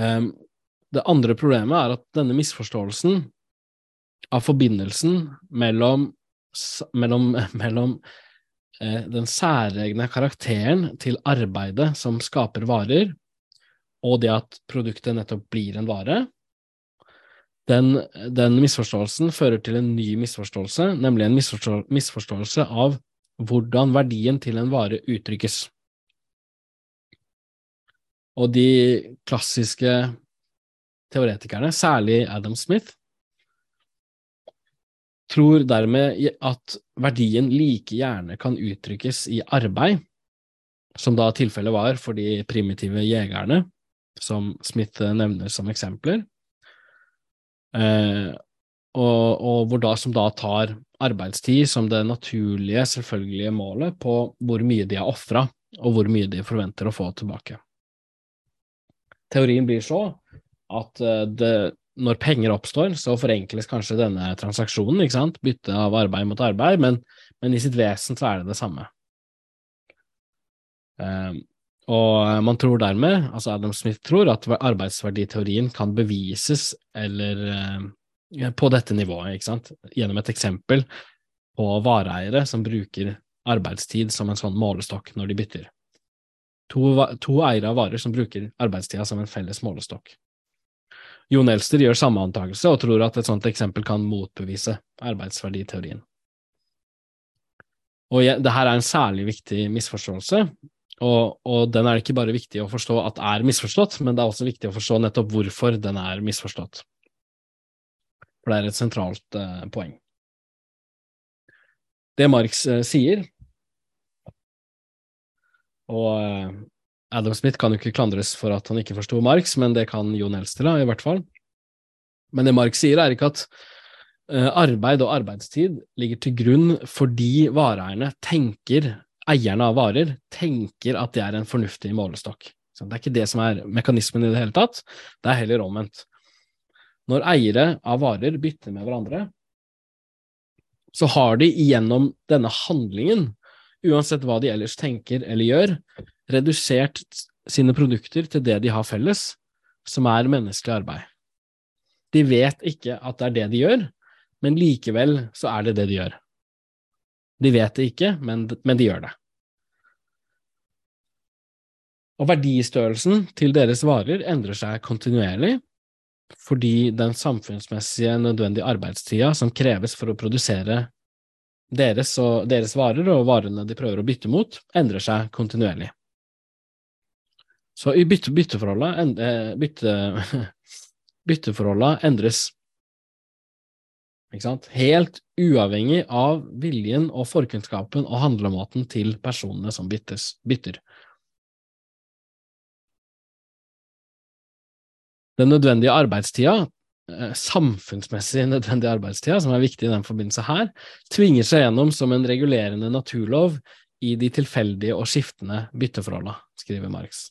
um, Det andre problemet er at denne misforståelsen av forbindelsen mellom, mellom, mellom eh, den særegne karakteren til arbeidet som skaper varer, og det at produktet nettopp blir en vare, den, den misforståelsen fører til en ny misforståelse, nemlig en misforstå misforståelse av hvordan verdien til en vare uttrykkes. Og de klassiske teoretikerne, særlig Adam Smith, tror dermed at verdien like gjerne kan uttrykkes i arbeid, som da tilfellet var for de primitive jegerne, som Smith nevner som eksempler, eh, og, og, hvor da, som da tar arbeidstid som det naturlige, selvfølgelige målet på hvor mye de har ofra, og hvor mye de forventer å få tilbake. Teorien blir så at eh, det, når penger oppstår, så forenkles kanskje denne transaksjonen, ikke sant, bytte av arbeid mot arbeid, men, men i sitt vesen så er det det samme. Um, og man tror dermed, altså Adam Smith tror, at arbeidsverditeorien kan bevises eller eh, på dette nivået, ikke sant, gjennom et eksempel på vareeiere som bruker arbeidstid som en sånn målestokk når de bytter. To, to eiere av varer som bruker arbeidstida som en felles målestokk. Jon Elster gjør samme antakelse og tror at et sånt eksempel kan motbevise arbeidsverditeorien. Og det her er en særlig viktig misforståelse, og, og, den er det ikke bare viktig å forstå at er misforstått, men det er også viktig å forstå nettopp hvorfor den er misforstått. For det er et sentralt eh, poeng. Det Marx eh, sier, og eh, Adam Smith kan jo ikke klandres for at han ikke forsto Marx, men det kan Jon Elster, i hvert fall. Men det Marx sier, er ikke at eh, arbeid og arbeidstid ligger til grunn fordi vareeierne tenker eierne av varer tenker at det er en fornuftig målestokk. Det er ikke det som er mekanismen i det hele tatt, det er heller omvendt. Når eiere av varer bytter med hverandre, så har de gjennom denne handlingen, uansett hva de ellers tenker eller gjør, redusert sine produkter til det de har felles, som er menneskelig arbeid. De vet ikke at det er det de gjør, men likevel så er det det de gjør. De vet det ikke, men, men de gjør det. Og verdistørrelsen til deres varer endrer seg kontinuerlig, fordi den samfunnsmessige nødvendige arbeidstida som kreves for å produsere deres, og deres varer og varene de prøver å bytte mot, endrer seg kontinuerlig. Så i bytte, bytteforholdet, eh, bytte, bytteforholdet endres. Helt uavhengig av viljen og forkunnskapen og handlemåten til personene som byttes, bytter. Den nødvendige arbeidstida, eh, samfunnsmessig nødvendige arbeidstida, som er viktig i den forbindelse her, tvinger seg gjennom som en regulerende naturlov i de tilfeldige og skiftende bytteforholda, skriver Marx.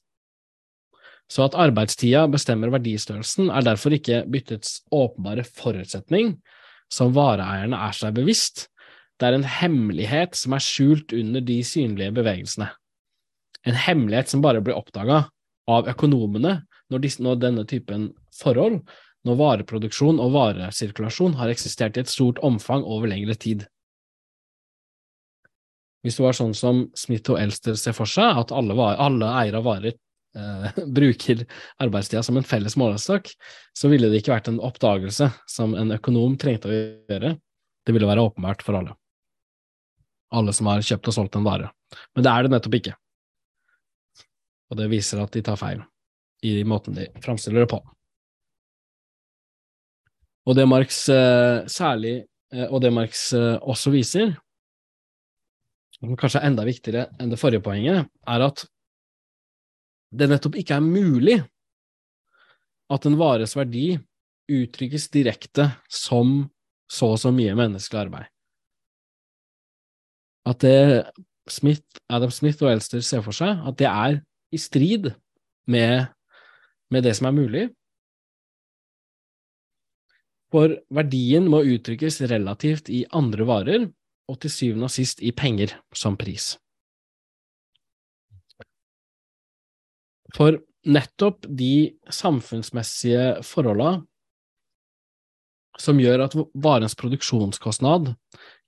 Så at arbeidstida bestemmer verdistørrelsen, er derfor ikke byttets åpenbare forutsetning, som vareeierne er seg bevisst, det er en hemmelighet som er skjult under de synlige bevegelsene. En hemmelighet som bare blir oppdaga av økonomene når, disse, når, denne typen forhold, når vareproduksjon og varesirkulasjon har eksistert i et stort omfang over lengre tid. Hvis det var sånn som Smith og Elster ser for seg, at alle, alle eiere av varer eh, bruker arbeidstida som en felles målestokk, så ville det ikke vært en oppdagelse som en økonom trengte å gjøre. Det ville være åpenbart for alle. Alle som har kjøpt og solgt en vare. Men det er det nettopp ikke. Og det viser at de tar feil i måten de framstiller det på. Og det Marx eh, særlig, eh, og det Marx eh, også viser, som kanskje er enda viktigere enn det forrige poenget, er at det nettopp ikke er mulig at en vares verdi uttrykkes direkte som så og så mye menneskelig arbeid. At det Smith, Adam Smith og Elster ser for seg, at det er i strid med, med det som er mulig. For verdien må uttrykkes relativt i andre varer, og til syvende og sist i penger som pris. For nettopp de samfunnsmessige forholda som gjør at varens produksjonskostnad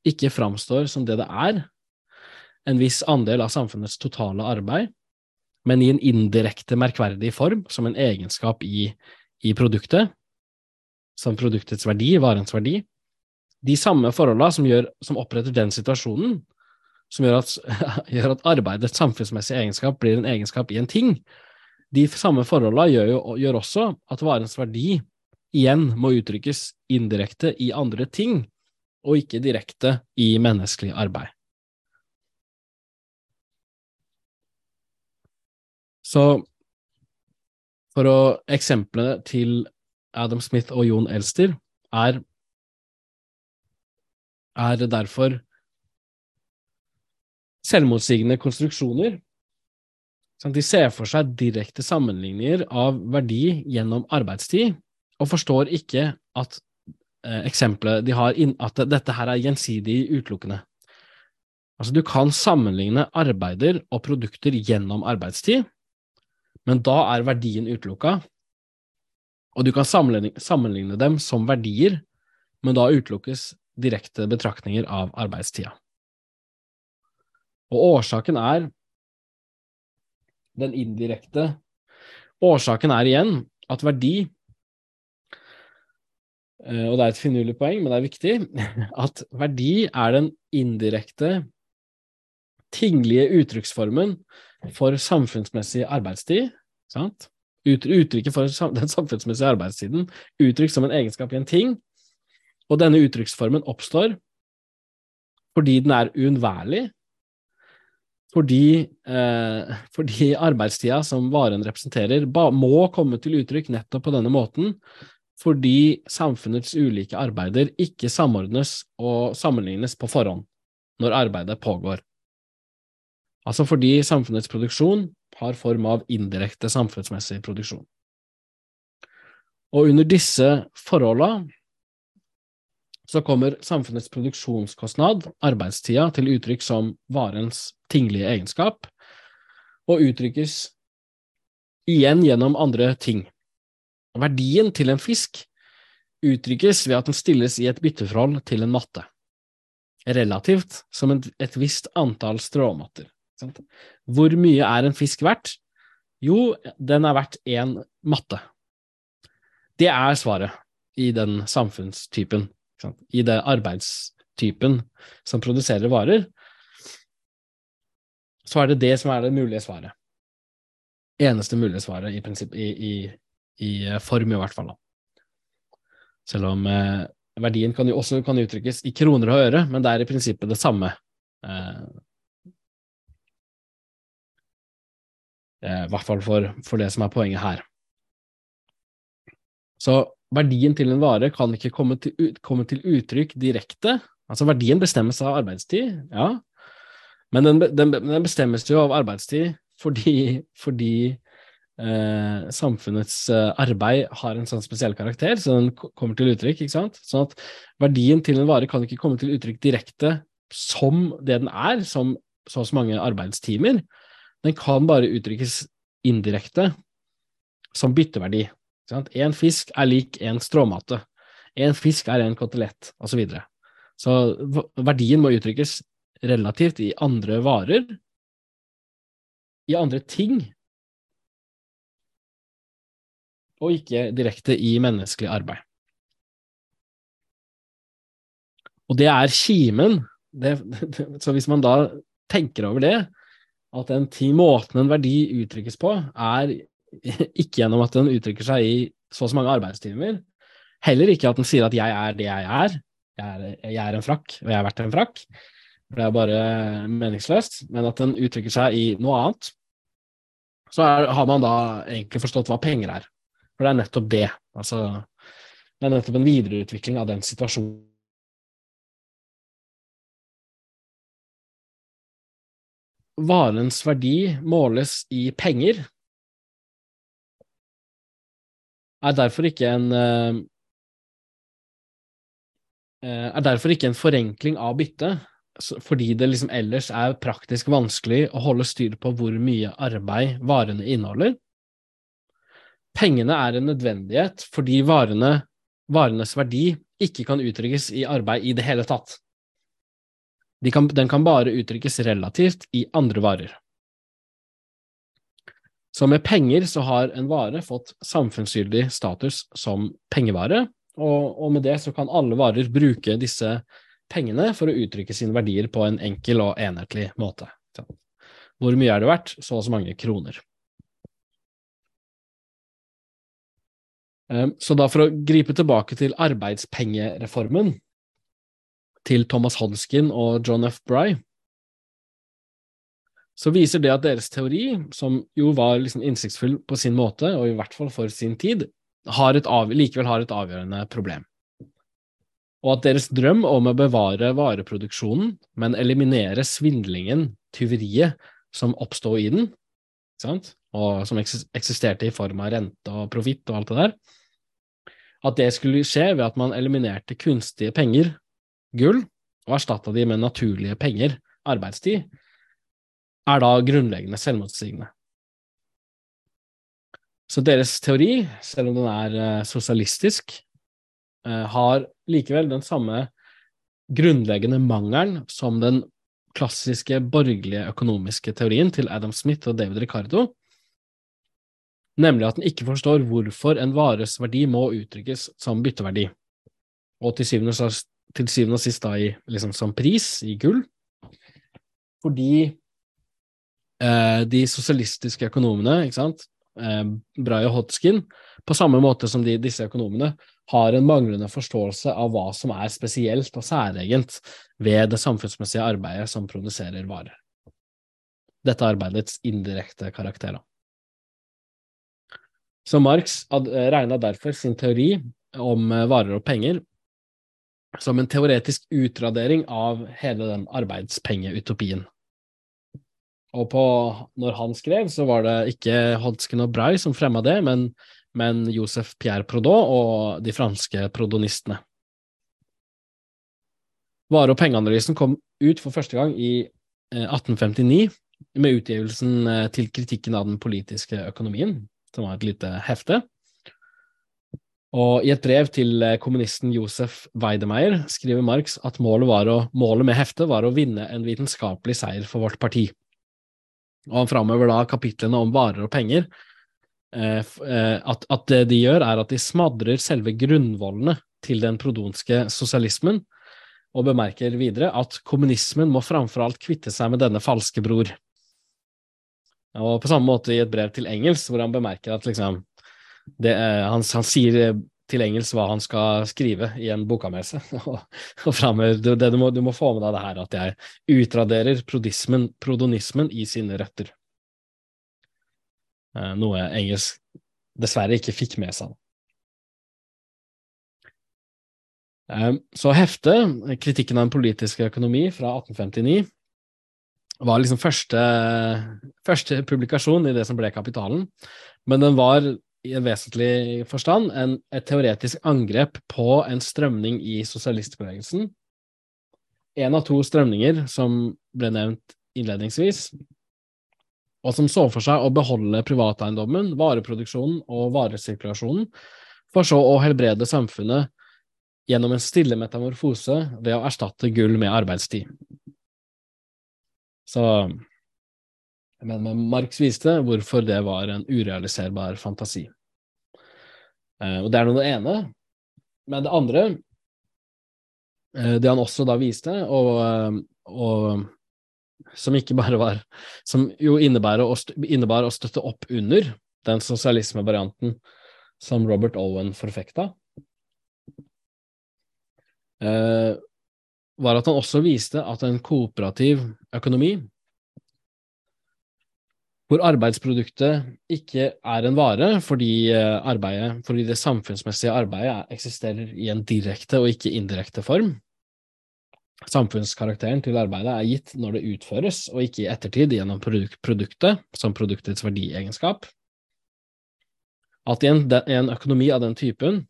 ikke framstår som det det er, en viss andel av samfunnets totale arbeid, men i en indirekte merkverdig form, som en egenskap i, i produktet, som produktets verdi, varens verdi. De samme forholdene som, gjør, som oppretter den situasjonen, som gjør at, gjør at, arbeidets samfunnsmessige egenskap blir en egenskap i en ting, de samme forholdene gjør, jo, gjør også at varens verdi igjen må uttrykkes indirekte i andre ting, og ikke direkte i menneskelig arbeid. Så for å Eksemplene til Adam Smith og Jon Elster er, er derfor selvmotsigende konstruksjoner. De ser for seg direkte sammenligninger av verdi gjennom arbeidstid, og forstår ikke at eh, eksempelet de har, inn, at dette her er gjensidig utelukkende. Altså, du kan sammenligne arbeider og produkter gjennom arbeidstid, men da er verdien utelukka, og du kan sammenligne dem som verdier, men da utelukkes direkte betraktninger av arbeidstida. Og årsaken er den indirekte Årsaken er igjen at verdi eh, og det er et finurlig poeng, men det er viktig, at verdi er den indirekte, tinglige uttrykksformen for samfunnsmessig arbeidstid, sant? uttrykket for den samfunnsmessige arbeidstiden, uttrykt som en egenskap i en ting, og denne uttrykksformen oppstår fordi den er uunnværlig, fordi, eh, fordi arbeidstida som varen representerer, må komme til uttrykk nettopp på denne måten, fordi samfunnets ulike arbeider ikke samordnes og sammenlignes på forhånd når arbeidet pågår. Altså fordi samfunnets produksjon har form av indirekte samfunnsmessig produksjon. Og under disse forholda så kommer samfunnets produksjonskostnad, arbeidstida, til uttrykk som varens tinglige egenskap, og uttrykkes igjen gjennom andre ting. Verdien til en fisk uttrykkes ved at den stilles i et bytteforhold til en matte, relativt som et, visst antall stråmatter. Hvor mye er en fisk verdt? Jo, den er verdt én matte. Det er svaret i den samfunnstypen, i det arbeidstypen som produserer varer. Så er det det som er det mulige svaret. Eneste mulige svaret, i, prinsipp, i, i, i form, i hvert fall. Selv om eh, verdien kan jo også kan uttrykkes i kroner og øre, men det er i prinsippet det samme. Eh, eh, I hvert fall for, for, det som er poenget her. Så verdien til en vare kan ikke komme til, komme til uttrykk direkte. Altså verdien bestemmes av arbeidstid, ja, men den, den, den bestemmes jo av arbeidstid fordi, fordi eh, samfunnets eh, arbeid har en sånn spesiell karakter, så den kommer til uttrykk. ikke sant? Sånn at verdien til en vare kan ikke komme til uttrykk direkte som det den er, som så og så mange arbeidstimer. Den kan bare uttrykkes indirekte som bytteverdi. Én fisk er lik én stråmate. Én fisk er en kotelett, osv. Så, videre. så verdien må uttrykkes relativt i andre varer, i andre ting, og ikke direkte i menneskelig arbeid. Og det er kimen. Det, så hvis man da tenker over det, at den ti måten en verdi uttrykkes på, er ikke gjennom at den uttrykker seg i så og så mange arbeidstimer, heller ikke at den sier at 'jeg er det jeg er', jeg er, jeg er en frakk, og jeg er verdt en frakk, for det er bare meningsløst, men at den uttrykker seg i noe annet, så er, har man da egentlig forstått hva penger er. For det er nettopp det. Altså, det er nettopp en videreutvikling av den situasjonen. Varens verdi måles i penger, er derfor ikke en eh, er derfor ikke en forenkling av byttet, fordi det liksom ellers er praktisk vanskelig å holde styr på hvor mye arbeid varene inneholder. Pengene er en nødvendighet fordi varene, varenes verdi ikke kan uttrykkes i arbeid i det hele tatt. De kan, den kan bare uttrykkes relativt i andre varer. Så med penger så har en vare fått samfunnsgyldig status som pengevare, og, og, med det så kan alle varer bruke disse pengene for å uttrykke sine verdier på en enkel og enhetlig måte. Hvor mye er det verdt? Så og så mange kroner. Ehm, så da for å gripe tilbake til arbeidspengereformen til Thomas Hodgkin og John F. Bry, så viser det at deres teori, som jo var liksom innsiktsfull på sin måte, og i hvert fall for sin tid, har av, likevel har et avgjørende problem. Og at deres drøm om å bevare vareproduksjonen, men eliminere svindlingen, tyveriet, som oppstod i den, og som eksisterte i form av rente og profitt og alt det der, at det skulle skje ved at man eliminerte kunstige penger, gull, og erstatta de med naturlige penger, arbeidstid, er da grunnleggende selvmotsigende. Så deres teori, selv om den er eh, sosialistisk, eh, har likevel den samme grunnleggende mangelen som den klassiske borgerlige økonomiske teorien til Adam Smith og David Ricardo, nemlig at den ikke forstår hvorfor en vares verdi må uttrykkes som bytteverdi, og til syvende og, til syvende og sist da i, liksom, som pris, i gull, fordi de sosialistiske økonomene, ikke sant, eh, Brahe og Hodgkin, på samme måte som de, disse økonomene, har en manglende forståelse av hva som er spesielt og særegent ved det samfunnsmessige arbeidet som produserer varer. Dette arbeidets indirekte karakter. Så Marx eh, regna derfor sin teori om eh, varer og penger som en teoretisk utradering av hele den arbeidspengeutopien. Og på, når han skrev, så var det ikke Hodgkin og Bray som fremma det, men, men Josef Pierre Prodot og de franske prodonistene. Vare- og pengeanalysen kom ut for første gang i 1859 med utgivelsen til kritikken av den politiske økonomien, som var et lite hefte. Og i et brev til eh, kommunisten Josef Weidemeyer skriver Marx at målet, å, målet, med heftet var å vinne en vitenskapelig seier for vårt parti. Og han framhever da kapitlene om varer og penger. Eh, eh, at, at, det de gjør, er at de smadrer selve grunnvollene til den prodonske sosialismen, og bemerker videre at kommunismen må framfor alt kvitte seg med denne falske bror. Og på samme måte i et brev til Engels, hvor han bemerker at liksom det, han, han, sier til engelsk hva han skal skrive i en bokanmeldelse. og, fremover, det, det, du, må, du, må, få med deg det her at jeg utraderer prodonismen i sine røtter. Eh, noe engelsk dessverre ikke fikk med seg. Eh, så heftet, kritikken av den politiske økonomi fra 1859, var liksom første, første publikasjon i det som ble Kapitalen, men den var i en vesentlig forstand en, et teoretisk angrep på en strømning i sosialistbevegelsen. En av to strømninger som ble nevnt innledningsvis, og som så for seg å beholde privateiendommen, vareproduksjonen og varesirkulasjonen, for så å helbrede samfunnet gjennom en stille metamorfose ved å erstatte gull med arbeidstid. Så men Marx viste hvorfor det var en urealiserbar fantasi. Eh, og det er nå det ene. Men det andre, eh, det han også da viste, og, eh, og som ikke bare var Som jo innebar å, støtte opp under den sosialismevarianten som Robert Owen forfekta, var at han også viste at en kooperativ økonomi hvor arbeidsproduktet ikke er en vare fordi, eh, arbeidet, fordi det samfunnsmessige arbeidet eksisterer i en direkte og ikke indirekte form. Samfunnskarakteren til arbeidet er gitt når det utføres, og ikke i ettertid gjennom produktet som produktets verdiegenskap. At i en, en økonomi av den typen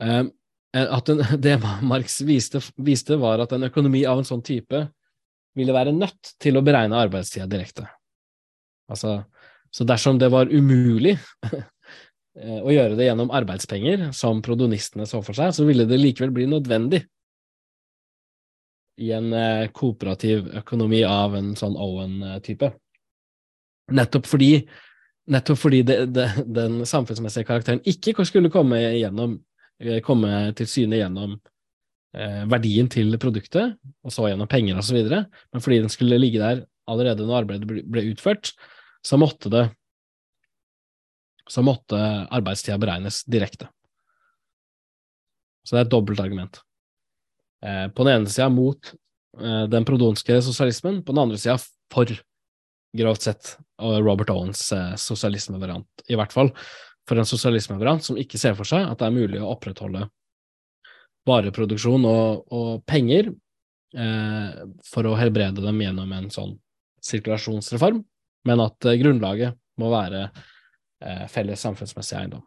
eh, at den, Det Marx viste, viste, var at en økonomi av en sånn type ville være nødt til å beregne arbeidstida direkte. Altså, så dersom det var umulig å gjøre det gjennom arbeidspenger, som prodonistene så for seg, så ville det likevel bli nødvendig i en eh, kooperativ økonomi av en sånn Owen-type. Nettopp fordi, nettopp fordi det, det, den samfunnsmessige karakteren ikke skulle komme, igjennom, eh, komme til syne gjennom eh, verdien til produktet, og så gjennom penger osv., men fordi den skulle ligge der allerede når arbeidet ble, utført, så måtte det så måtte arbeidstida beregnes direkte. Så det er et dobbelt argument. Eh, på den ene sida mot eh, den prodonske sosialismen, på den andre sida for, grovt sett, Robert Owens eh, sosialismevariant, i hvert fall for en sosialismevariant som ikke ser for seg at det er mulig å opprettholde vareproduksjon og, og penger eh, for å helbrede dem gjennom en sånn sirkulasjonsreform, men at eh, grunnlaget må være eh, felles samfunnsmessig eiendom.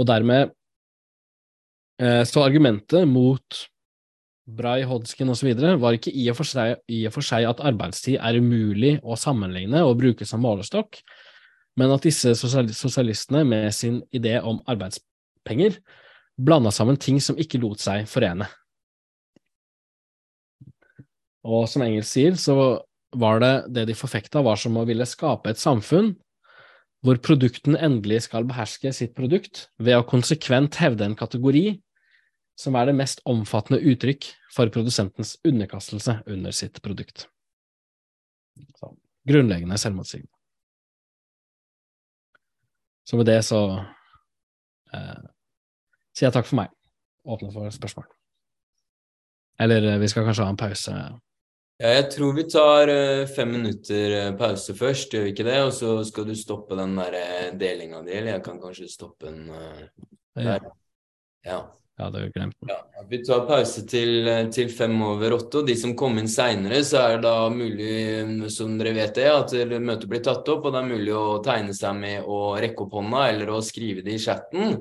Og dermed eh, Så argumentet mot Bray, Hodgkin osv. var ikke i og, seg, i og, for seg, at arbeidstid er umulig å sammenligne og bruke som målestokk, men at disse sosialistene med sin idé om arbeidsplass penger, blanda sammen ting som ikke lot seg forene. Og som engelsk sier, så var det det de forfekta, var som å ville skape et samfunn hvor produkten endelig skal beherske sitt produkt ved å konsekvent hevde en kategori som er det mest omfattende uttrykk for produsentens underkastelse under sitt produkt. Så, grunnleggende selvmotsigende. Så med det så eh, sier jeg takk for meg. Åpne for spørsmål. Eller eh, vi skal kanskje ha en pause. Ja, jeg tror vi tar uh, fem minutter uh, pause først, gjør vi ikke det? Og så skal du stoppe den der delinga di, eller jeg kan kanskje stoppe den der. Ja. Ja, det glemt. Ja, vi tar pause til, til, fem over åtte. Og de som kom inn seinere, så er det da mulig, som dere vet det, at møtet blir tatt opp. Og det er mulig å tegne seg med å rekke opp hånda eller å skrive det i chatten.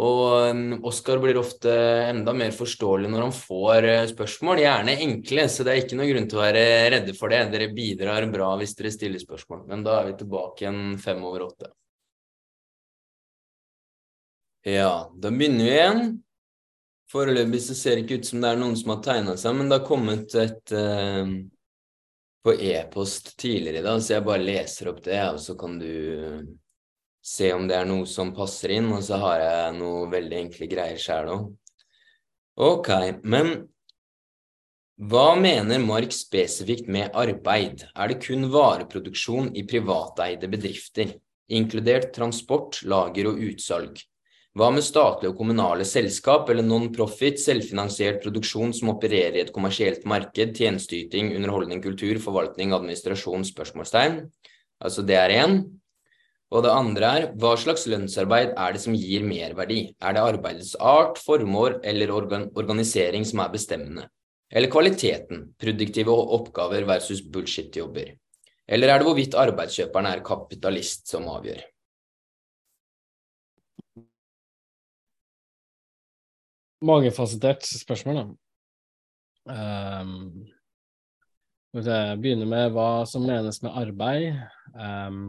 Og um, Oskar blir ofte enda mer forståelig når han får uh, spørsmål, gjerne enkle, så det er ikke noe grunn til å være redde for det. Dere bidrar bra hvis dere stiller spørsmål, men da er vi tilbake igjen fem over åtte. Ja, da begynner vi igjen. Foreløpig så ser det ikke ut som det er noen som har tegna seg, men det har kommet et uh, på e-post tidligere i dag, så jeg bare leser opp det, og så kan du se om det er noe som passer inn, og så har jeg noe veldig enkle greier sjæl òg. Ok, men hva mener Mark spesifikt med arbeid? Er det kun vareproduksjon i privateide bedrifter, inkludert transport, lager og utsalg? Hva med statlige og kommunale selskap eller non-profit, selvfinansiert produksjon som opererer i et kommersielt marked, tjenesteyting, underholdning, kultur, forvaltning, administrasjon, spørsmålstegn? Altså det er én. Og det andre er hva slags lønnsarbeid er det som gir merverdi? Er det arbeidets art, formål eller organ organisering som er bestemmende? Eller kvaliteten, produktive oppgaver versus bullshit-jobber? Eller er det hvorvidt arbeidskjøperen er kapitalist som avgjør? Mangefasettert spørsmål, da. Um, jeg begynner med hva som menes med arbeid. Um,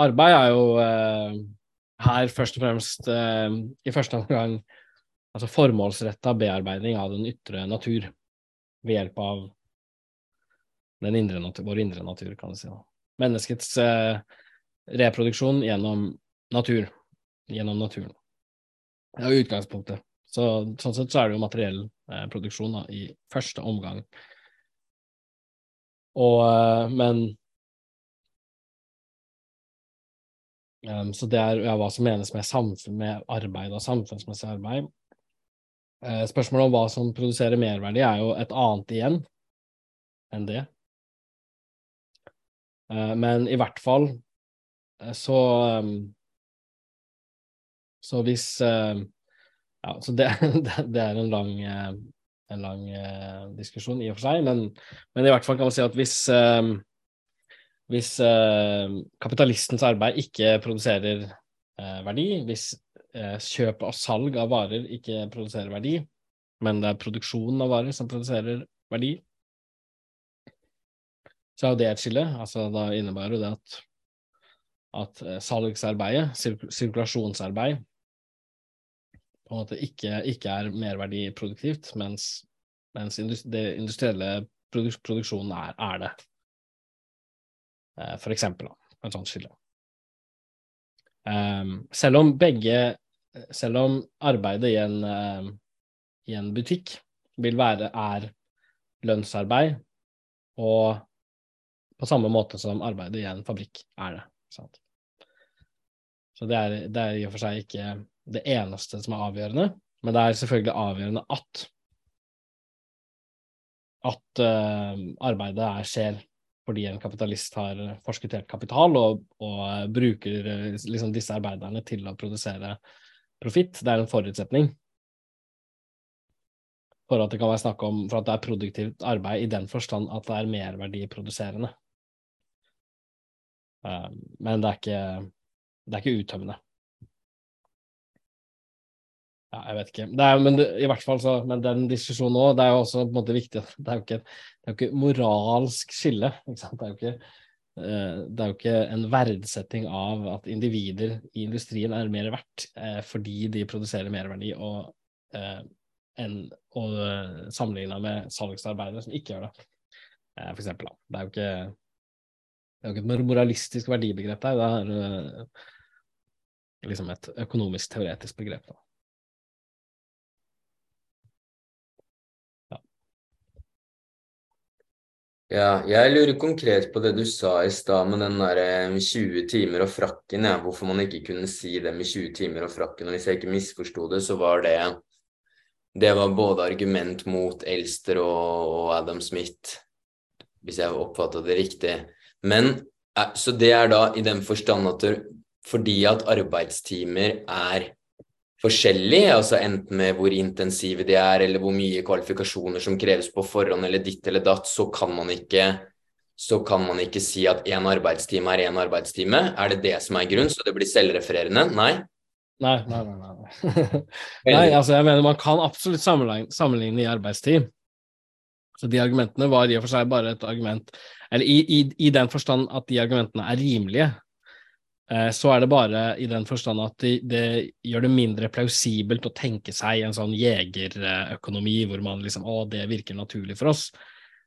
Arbeid er jo eh, her først og fremst eh, i første omgang altså formålsretta bearbeiding av den ytre natur ved hjelp av indre natur, vår indre natur, kan du si. Menneskets eh, reproduksjon gjennom natur, gjennom naturen. Det er jo utgangspunktet. Så, sånn sett så er det jo materiell eh, produksjon da, i første omgang. Og, eh, men Um, så det er ja, hva som menes med, samfunn, med arbeid og samfunnsmessig arbeid. Uh, spørsmålet om hva som produserer merverdi, er jo et annet igjen enn det. Uh, men i hvert fall uh, så um, Så hvis Ja, så det, det, er en lang, en lang diskusjon i og for seg, men, men, i hvert fall kan man si at hvis hvis eh, kapitalistens arbeid ikke produserer eh, verdi, hvis eh, kjøp og salg av varer ikke produserer verdi, men det er produksjonen av varer som produserer verdi, så er jo det et skille. Altså, da innebærer jo det at, at salgsarbeidet, sirk sirkulasjonsarbeid, på en måte ikke, ikke er merverdiproduktivt, mens, mens industri det industrielle produks produksjonen er, er det. Eh, for eksempel, et sånt skille. Um, selv om begge Selv om arbeidet i en, uh, i en butikk vil være er lønnsarbeid, og på samme måte som arbeidet i en fabrikk er det. Sant? Så det er, det er i og for seg ikke det eneste som er avgjørende, men det er selvfølgelig avgjørende at at uh, arbeidet er, skjer fordi en kapitalist har forskuttert kapital og, og bruker eh, liksom, disse arbeiderne til å produsere profitt. Det er en forutsetning for at det kan være snakk om for at det er produktivt arbeid i den forstand at det er merverdiproduserende. Uh, men det er ikke, det er ikke uttømmende. Ja, jeg vet ikke. Er, men det, i hvert fall så, men den diskusjonen òg, det er jo også på en måte viktig. Det er jo ikke, det er jo ikke moralsk skille. Ikke? Det er jo ikke, uh, det er jo ikke en verdsetting av at individer i industrien er mer verdt eh, fordi de produserer merverdi, og, eh, enn og sammenligna med salgsarbeidere som ikke gjør det, for eksempel. Det er jo ikke det er jo ikke et moralistisk verdibegrep der, det er liksom et økonomisk teoretisk begrep. da. Ja, jeg lurer konkret på det du sa i stad med den der 20 eh, timer og frakken, ja. Hvorfor man ikke kunne si det med 20 timer og frakken. Og hvis jeg ikke misforsto det, så var det Det var både argument mot Elster og, og Adam Smith, hvis jeg oppfatta det riktig. Men eh, Så det er da i den forstand at fordi at arbeidstimer er forskjellig, altså enten med hvor intensive de er, eller hvor mye kvalifikasjoner som kreves på forhånd, eller ditt eller datt, så kan man ikke, så kan man ikke si at én arbeidstime er én arbeidstime. Er det det som er grunn, så det blir selvrefererende? Nei. Nei, nei, nei. Nei, nei altså jeg mener man kan absolutt sammenligne, sammenligne i arbeidstid. Så de argumentene var i og for seg bare et argument Eller i, i, i den forstand at de argumentene er rimelige. Eh, så er det bare i den forstand at det, det, gjør det mindre plausibelt å tenke seg en sånn jegerøkonomi hvor man liksom Å, det virker naturlig for oss.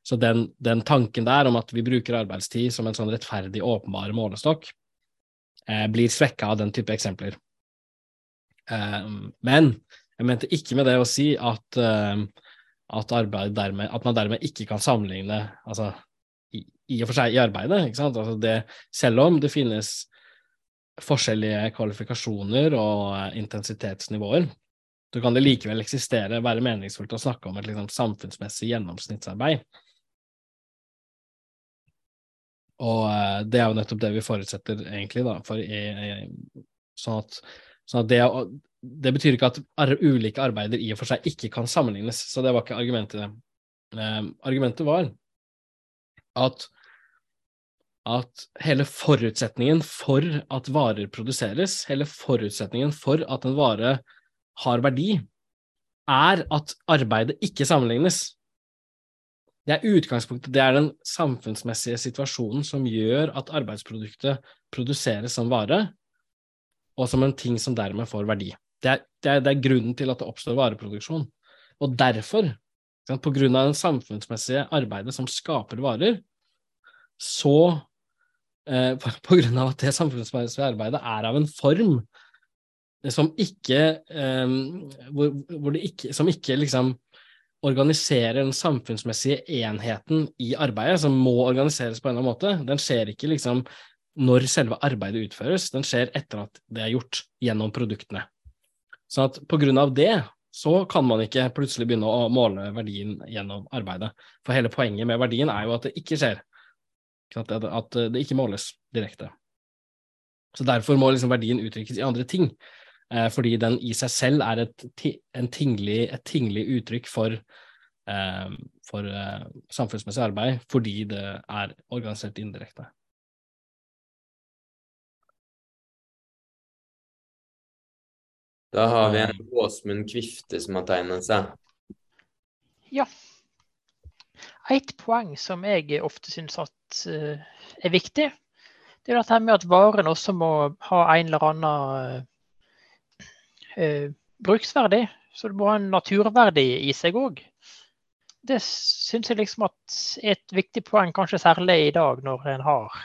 Så den, den, tanken der om at vi bruker arbeidstid som en sånn rettferdig, åpenbar målestokk, eh, blir svekka av den type eksempler. Eh, men jeg mente ikke med det å si at, eh, at, dermed, at man dermed ikke kan sammenligne altså, i, i, og for seg i arbeidet. Altså det, selv om det finnes forskjellige kvalifikasjoner og eh, intensitetsnivåer, så kan det likevel eksistere, være meningsfullt å snakke om et liksom, samfunnsmessig gjennomsnittsarbeid. Og det er jo nettopp det vi forutsetter, egentlig, da, for i, sånn at så det, det, betyr ikke at ulike arbeider i og for seg ikke kan sammenlignes, så det var ikke argumentet. Eh, argumentet var at, at hele forutsetningen for at varer produseres, hele forutsetningen for at en vare har verdi, er at arbeidet ikke sammenlignes. Det er utgangspunktet, det er den samfunnsmessige situasjonen som gjør at arbeidsproduktet produseres som vare, og som en ting som dermed får verdi. Det er, det er, det er grunnen til at det oppstår vareproduksjon. Og derfor, på grunn av det samfunnsmessige arbeidet som skaper varer, så eh, På grunn av at det samfunnsmessige arbeidet er av en form som ikke, eh, hvor, hvor ikke Som ikke liksom organiserer den samfunnsmessige enheten i arbeidet, som må organiseres på en eller annen måte. Den skjer ikke liksom når selve arbeidet utføres, den skjer etter at det er gjort gjennom produktene. Så at på grunn av det så kan man ikke plutselig begynne å måle verdien gjennom arbeidet. For hele poenget med verdien er jo at det ikke skjer, at det ikke måles direkte. Så derfor må liksom verdien uttrykkes i andre ting, eh, fordi den i seg selv er et, tinglig, et tinglig uttrykk for, eh, for eh, samfunnsmessig arbeid, fordi det er organisert indirekte. Da har vi en Åsmund Kvifte som har tegnet seg. Ja. Et poeng som jeg ofte syns uh, er viktig, det er dette med at varen også må ha en eller annen uh, bruksverdi. Så det må ha en naturverdi i seg òg. Det syns jeg liksom at er et viktig poeng, kanskje særlig i dag når en har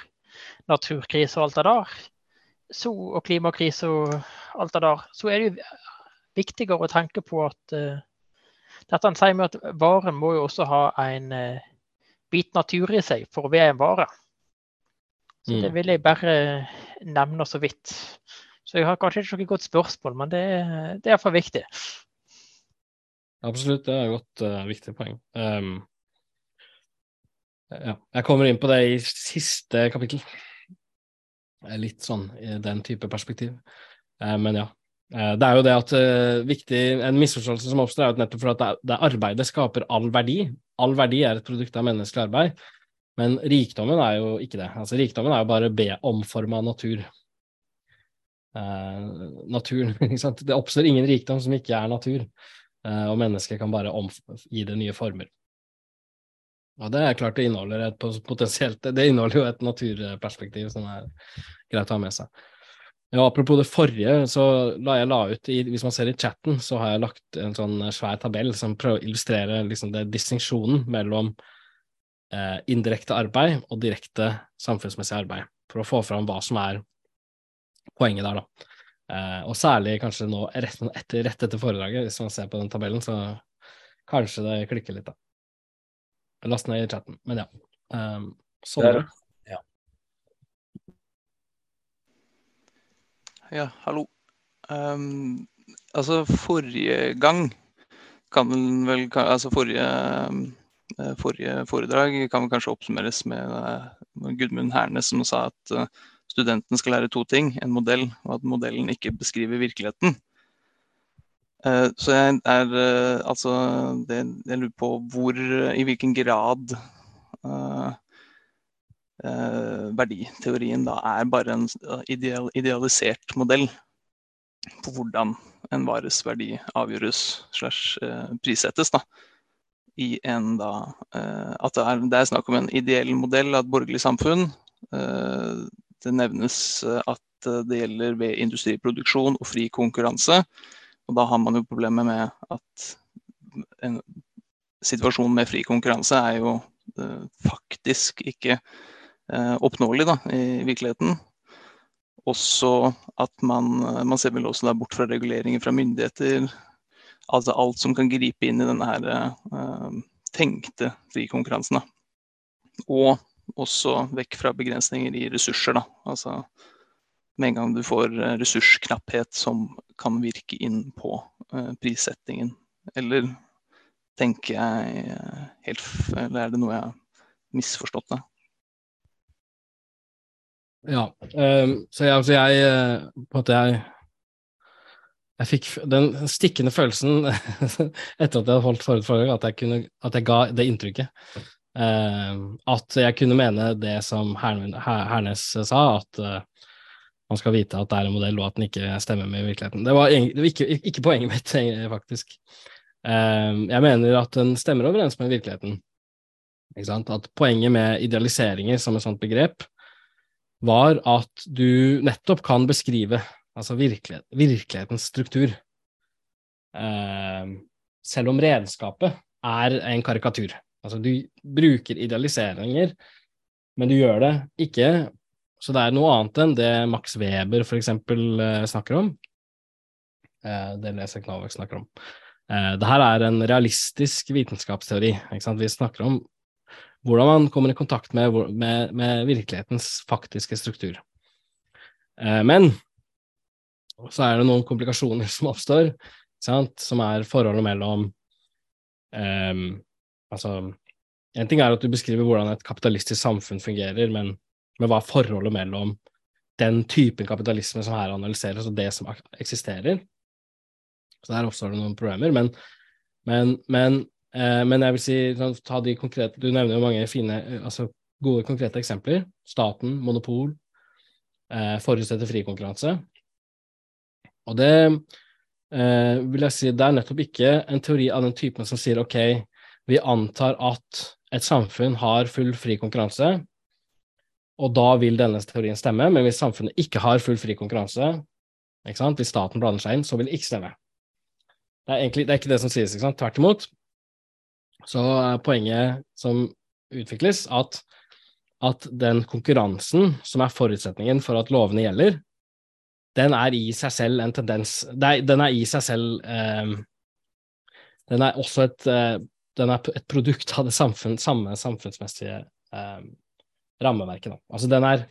naturkrise og alt det der så, og klimakrise og alt det der, så er det jo viktigere å tenke på at uh, dette han sier med at varen må jo også ha en uh, bit natur i seg for å være en vare. Så mm. Det vil jeg bare nevne så vidt. Så jeg har kanskje ikke noe godt spørsmål, men det, det er iallfall viktig. Absolutt, det er et godt uh, viktig poeng. Um, ja, jeg kommer inn på det i siste kapittel. Litt sånn i den type perspektiv. Uh, men ja. Eh, det er jo det at uh, viktig, En misforståelse som oppstår, er jo nettopp for at det, det arbeidet skaper all verdi. All verdi er et produkt av menneskelig arbeid. Men rikdommen er jo ikke det. Altså Rikdommen er jo bare be omforma natur. Uh, naturen, ikke sant? Det oppstår ingen rikdom som ikke er natur. Uh, og mennesket kan bare gi det nye former. Og det er klart det inneholder et potensielt Det inneholder jo et naturperspektiv som er greit å ha med seg. Ja, apropos det forrige, så la jeg la ut i, Hvis man ser i chatten, så har jeg lagt en sånn svær tabell som prøver å illustrere liksom det distinksjonen mellom eh, indirekte arbeid og direkte samfunnsmessig arbeid, for å få fram hva som er poenget der, da. Eh, og særlig kanskje nå rett etter, rett etter foredraget, hvis man ser på den tabellen, så kanskje det klikker litt, da. Last ned i chatten. Men ja. Um, Sondre? Ja. hallo. Um, altså, forrige gang kan vel Altså, forrige, uh, forrige foredrag kan vel kanskje oppsummeres med uh, Gudmund Hernes som sa at uh, studenten skal lære to ting. En modell, og at modellen ikke beskriver virkeligheten. Eh, så jeg er eh, altså det, Jeg lurer på hvor I hvilken grad uh, verditeorien da er bare en ideal, idealisert modell på hvordan en vares verdi avgjøres slash uh, prissettes. da i en da At det er, det er, snakk om en ideell modell av et borgerlig samfunn. Det nevnes at det gjelder ved industriproduksjon og fri konkurranse. Og da har man jo problemet med at en situasjon med fri konkurranse er jo faktisk ikke oppnåelig da, i virkeligheten. Også at man, man ser vel også bort fra reguleringer fra myndigheter. Altså alt som kan gripe inn i denne her, eh, tenkte frikonkurransen. Og også vekk fra begrensninger i ressurser. Da. Altså med en gang du får ressursknapphet som kan virke inn på eh, prissettingen? Eller tenker jeg eh, helt Eller er det noe jeg har misforstått? Da? Ja, um, så jeg, altså jeg eh, På at jeg jeg fikk den stikkende følelsen etter at jeg hadde holdt forrige gang, at, jeg at jeg ga det inntrykket. Uh, at jeg kunne mene det som Hernes sa, at uh, man skal vite at det er en modell, og at den ikke stemmer med virkeligheten. Det var, det var ikke, ikke, poenget mitt, faktisk. Uh, jeg mener at den stemmer overens med virkeligheten. At poenget med idealiseringer som et sånt begrep var at du nettopp kan beskrive altså virkelighet, virkelighetens struktur. Eh, selv om redskapet er en karikatur. Altså du bruker idealiseringer, men du gjør det ikke så det er noe annet enn det Max Weber f.eks. Eh, snakker om. Eh, det leser Knavak snakker om. Eh, det her er en realistisk vitenskapsteori. Vi snakker om hvordan man kommer i kontakt med, med, med virkelighetens faktiske struktur. Eh, men så er det noen komplikasjoner som oppstår, som er forholdet mellom eh, Altså, en ting er at du beskriver hvordan et kapitalistisk samfunn fungerer, men men hva er forholdet mellom den typen kapitalisme som her analyseres, og det som eksisterer? Så der oppstår det noen problemer. Men, men, men, men jeg vil si, sånn, ta de konkrete Du nevner jo mange fine, altså gode konkrete eksempler. Staten, monopol, eh, forutsetter fri konkurranse. Og det eh, vil jeg si, det er nettopp ikke en teori av den typen som sier ok, vi antar at et samfunn har full fri konkurranse, og da vil denne teorien stemme, men hvis samfunnet ikke har full fri konkurranse, hvis staten blander seg inn, så vil det ikke stemme. Det er egentlig det er ikke det som sies, tvert imot. Så er poenget som utvikles, at, at den konkurransen som er forutsetningen for at lovene gjelder, den er i seg selv en tendens Den er i seg selv eh, Den er også et, eh, er et produkt av det samfunn, samme samfunnsmessige eh, rammeverket. Da. Altså den er,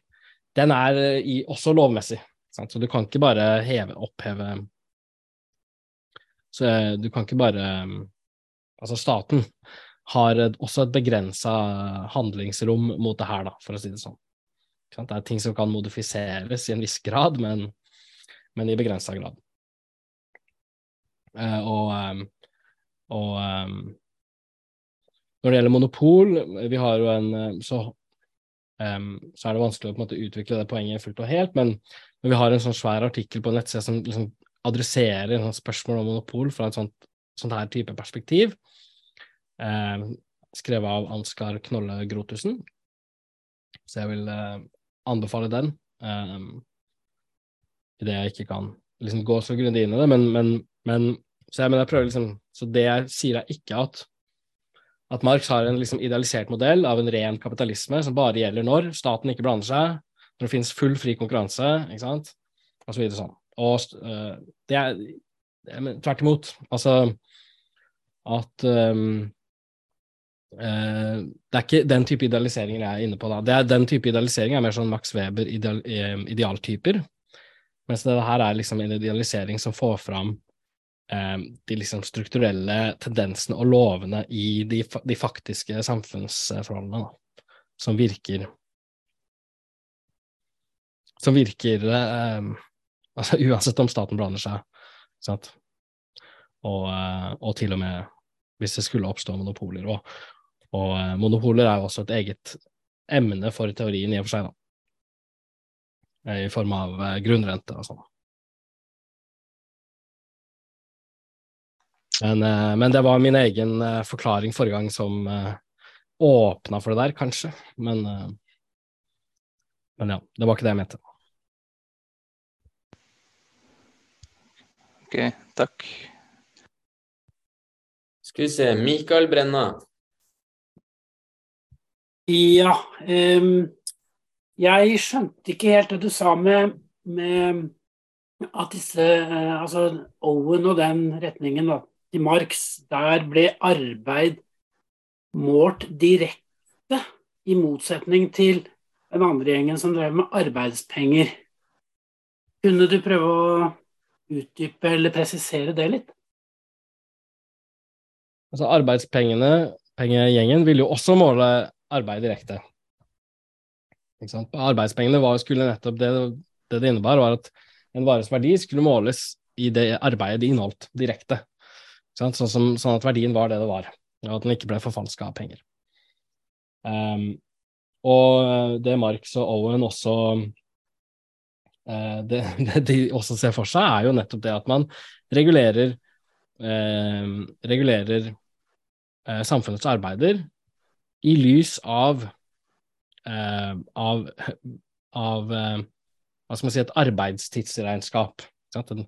den er eh, i, også lovmessig, sant? så du kan ikke bare heve, oppheve Så eh, du kan ikke bare Altså staten har også et begrensa handlingsrom mot det her, da, for å si det sånn. Det er ting som kan modifiseres i en viss grad, men, men i begrensa grad. Uh, og, um, og um, når det gjelder monopol, vi har jo en så så er det vanskelig å på en måte utvikle det poenget fullt og helt, men, men vi har en sånn svær artikkel på en som liksom adresserer sånn spørsmål om monopol fra et sånt, sånt her type perspektiv, Eh, skrevet av Ansgar Knolle Grotusen. Så jeg vil eh, anbefale den, i idet jeg ikke kan liksom gå så grundig inn i det, men, men, men, så, jeg, men jeg prøver liksom Så det jeg sier, er ikke at at Marx har en liksom idealisert modell av en ren kapitalisme som bare gjelder når staten ikke blander seg, når det finnes full fri konkurranse, ikke sant, og så videre sånn. Og uh, det er, det tvert imot. Altså at um, uh, Det er ikke den type idealiseringer jeg er inne på da. Er, den type idealisering er mer sånn Max Weber ideal, idealtyper, mens det her er liksom en idealisering som får fram Eh, de liksom strukturelle tendensene og lovene i de, de faktiske samfunnsforholdene, da, som virker Som virker eh, altså Uansett om staten blander seg. Sant? og, eh, og til og med hvis det skulle oppstå monopoler. Og, og eh, monopoler er jo også et eget emne for teorien i og for seg, da. I form av eh, grunnrente og sånn. Men, eh, men, det var min egen eh, forklaring forrige gang som eh, åpna for det der, kanskje. Men, eh, men ja, det var ikke det jeg mente. Ok, takk. Skal vi se Mikael Brenna. Ja. Um, jeg skjønte ikke helt det du sa med, med at disse uh, Altså Owen og den retningen da, til Marx, der ble arbeid målt direkte, i motsetning til den andre gjengen som drev med arbeidspenger. Kunne du prøve å utdype eller presisere det litt? Altså Arbeidspengene, pengegjengen, ville jo også måle arbeid direkte. Arbeidspengene var, skulle nettopp det, det det innebar, var at en vares verdi skulle måles i det arbeidet det inneholdt, direkte. Sånn, som, sånn, at verdien var det det var, og at den ikke ble forfalska av penger. Um, og det Marx og Owen også det, det, de også ser for seg, er jo nettopp det at man regulerer, eh, regulerer eh, samfunnets arbeider i lys av, eh, av, av eh, hva skal man si, et arbeidstidsregnskap. En,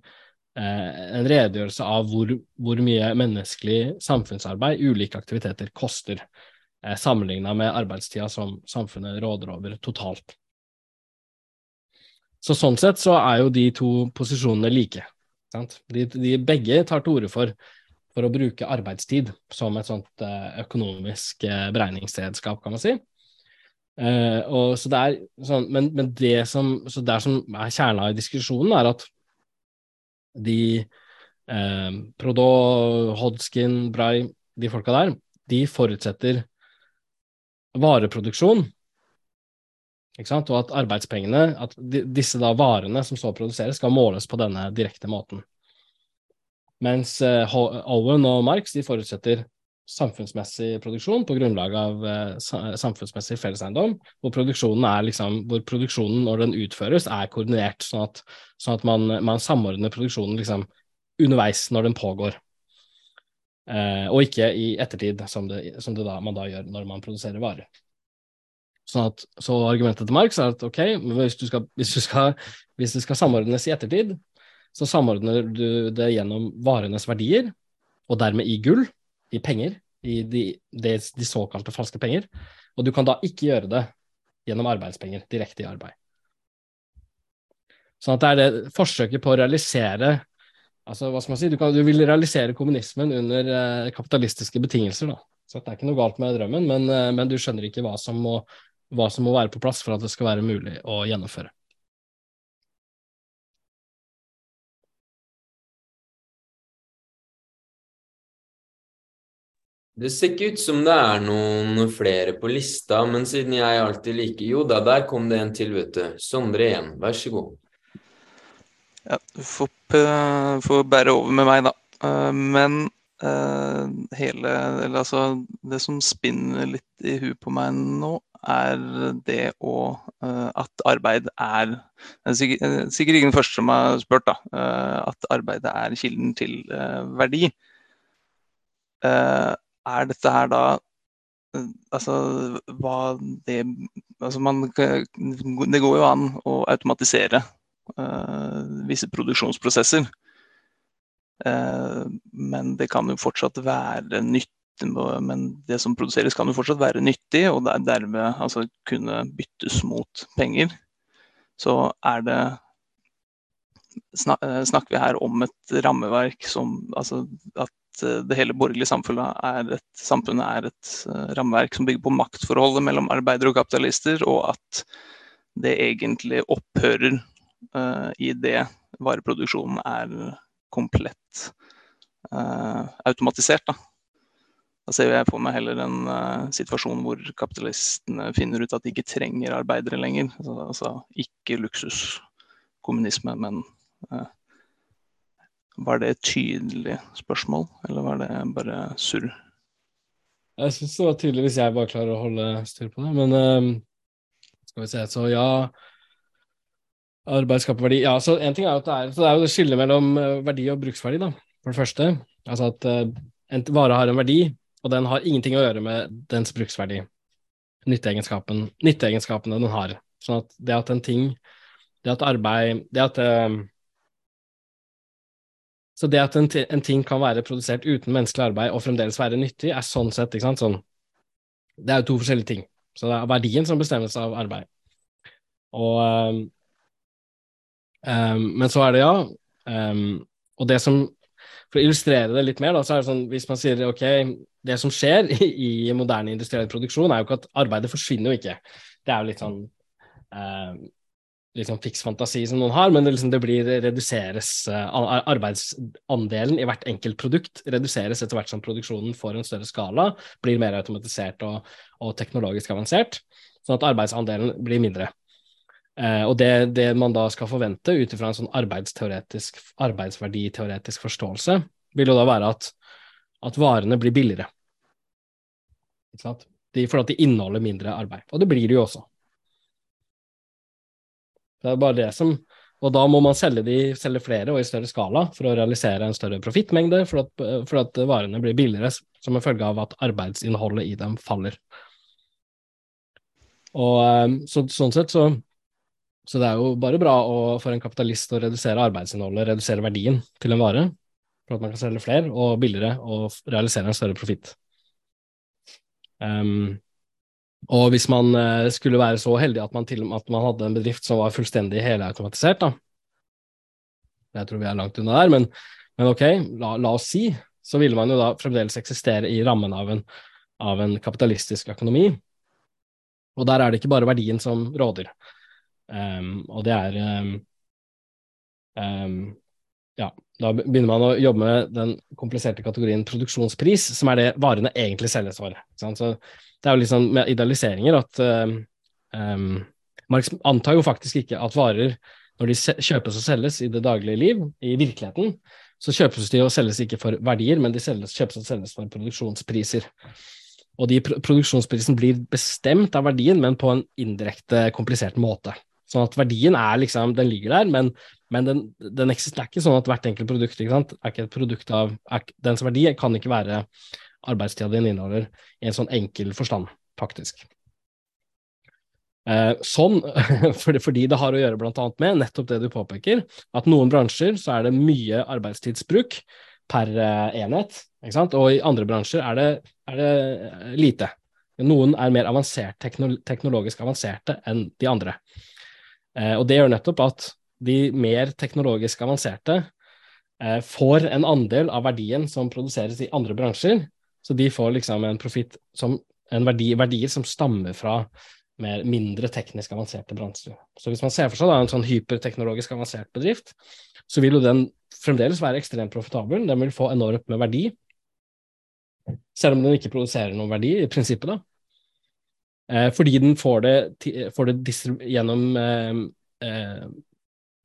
eh, en, redegjørelse av hvor, hvor, mye menneskelig samfunnsarbeid ulike aktiviteter koster, eh, sammenligna med arbeidstida som samfunnet råder over totalt. Så Sånn sett så er jo de to posisjonene like. De, de, begge tar til orde for for å bruke arbeidstid som et sånt uh, økonomisk uh, beregningsredskap, kan man si. Uh, og, så det er sånn, men, men det som, så det som er kjerna i diskusjonen, er at de Prodo, Hodgkin, Bray, de folka der, de forutsetter vareproduksjon. Og at arbeidspengene, at disse da varene som så produseres, skal måles på denne direkte måten. Mens uh, Owen og Marx de forutsetter samfunnsmessig produksjon på grunnlag av uh, samfunnsmessig felleseiendom, hvor produksjonen, liksom, hvor produksjonen når den utføres, er koordinert, sånn at, sånn at man, man, samordner produksjonen liksom, underveis når den pågår. Eh, og ikke i ettertid, som, det, som det da, man da gjør når man produserer varer. Sånn at, så argumentet til Marx er at ok, hvis, du skal, hvis, du skal, hvis det skal samordnes i ettertid, så samordner du det gjennom varenes verdier, og dermed i gull, i penger, i de, de, de såkalte falske penger. Og du kan da ikke gjøre det gjennom arbeidspenger, direkte i arbeid. Sånn at det er det forsøket på å realisere altså hva skal man si, Du, kan, du vil realisere kommunismen under eh, kapitalistiske betingelser. da. Så Det er ikke noe galt med drømmen, men, eh, men du skjønner ikke hva som, må, hva som må være på plass for at det skal være mulig å gjennomføre. Det ser ikke ut som det er noen flere på lista, men siden jeg alltid liker Jo da, der kom det en til, vet du. Sondre igjen, vær så god. Ja, du får, får bære over med meg, da. Eh, men uh, hele Eller altså, det som spinner litt i huet på meg nå, er det å uh, At arbeid er Sikkert, sikkert ikke den første som har spurt, da. At arbeidet er kilden til verdi. Er dette her da eh, Altså hva det Altså man Det går jo an å automatisere visse produksjonsprosesser. Men det kan jo fortsatt være nyttig men det som produseres kan jo fortsatt være nyttig, og dermed altså, kunne byttes mot penger. Så er det Snakker vi her om et rammeverk som altså at Eh, det hele borgerlige samfunnet er et, samfunnet er et uh, rammeverk som bygger på maktforholdet mellom arbeidere og kapitalister, og at det egentlig opphører uh, i det vareproduksjonen er komplett uh, automatisert. Da. Da. ser jeg for meg heller en situasjon hvor kapitalistene finner ut at de ikke trenger arbeidere lenger. Altså, altså ikke luksuskommunisme, men var det et tydelig spørsmål, eller var det bare surr? Jeg syns det var tydelig hvis jeg bare klarer å holde styr på det, men uh, skal vi se, så ja Arbeid skaper verdi. Ja, så en ting er at det er, så det er jo det skillet mellom eh, verdi og bruksverdi, da, for det første. Altså at uh, en vare har en verdi, og den har ingenting å gjøre med dens bruksverdi. Nytteegenskapen, nytteegenskapene den har. Sånn at det at en ting Det at arbeid Det at uh, Så det at en, ting kan være produsert uten menneskelig arbeid og fremdeles være nyttig, er sånn sett ikke sant, sånn Det er jo to forskjellige ting. Så det er verdien som bestemmes av arbeid. Og um, Men så er det, ja um, Og det som For å illustrere det litt mer, da, så er det sånn hvis man sier ok, det som skjer i, moderne industriell produksjon, er jo ikke at arbeidet forsvinner jo ikke. Det er jo litt sånn liksom fiks fantasi som noen har, men det, liksom, det blir reduseres uh, Arbeidsandelen i hvert enkelt produkt reduseres etter hvert som produksjonen får en større skala, blir mer automatisert og, og teknologisk avansert, sånn at arbeidsandelen blir mindre. Uh, og det, det, man da skal forvente ut ifra en sånn arbeidsverditeoretisk forståelse, vil jo da være at, at varene blir billigere. Ikke sant? De, for at de inneholder mindre arbeid. Og det blir det jo også. Det er bare det som Og da må man selge, de, selge flere og i større skala for å realisere en større profittmengde, for, for, at varene blir billigere som en følge av at arbeidsinnholdet i dem faller. Og eh, så, Sånn sett så, så det er jo bare bra å, for en kapitalist å redusere arbeidsinnholdet, redusere verdien til en vare, for at man kan selge flere og billigere og realisere en større profitt. Um, og hvis man uh, skulle være så heldig at man, til, at man, hadde en bedrift som var fullstendig helautomatisert, da Jeg tror vi er langt unna der, men, men ok, la, la, oss si, så ville man jo da fremdeles eksistere i rammen av en, av en kapitalistisk økonomi. Og der er det ikke bare verdien som råder. Um, og det er um, um, Ja, da begynner man å jobbe med den kompliserte kategorien produksjonspris, som er det varene egentlig selges for. Så det er jo sånn med idealiseringer at um, Marx antar jo faktisk ikke at varer, når de kjøpes og selges i det daglige liv, i virkeligheten, så kjøpes de og selges ikke for verdier, men de selges, kjøpes og selges for produksjonspriser. Og de produksjonsprisen blir bestemt av verdien, men på en indirekte, komplisert måte. Sånn at verdien er liksom, den ligger der, men, men den, den eksisterer ikke sånn at hvert enkelt produkt ikke sant, er ikke et produkt av er, Dens verdi kan ikke være arbeidstida din inneholder, i en sånn enkel forstand, faktisk. Eh, sånn, fordi det har å gjøre bl.a. med nettopp det du påpeker, at noen bransjer så er det mye arbeidstidsbruk per eh, enhet, og i andre bransjer er det, er det, lite. Noen er mer avansert, teknologisk avanserte enn de andre. Eh, og det gjør nettopp at de mer teknologisk avanserte eh, får en andel av verdien som produseres i andre bransjer, så de får liksom en profitt som en verdi, verdier som stammer fra mer, mindre teknisk avanserte bransjer. Så hvis man ser for seg da, en sånn hyperteknologisk avansert bedrift, så vil jo den fremdeles være ekstremt profitabel. Den vil få enormt med verdi, selv om den ikke produserer noen verdi i prinsippet. da. Eh, fordi den får det, får det gjennom, eh, eh,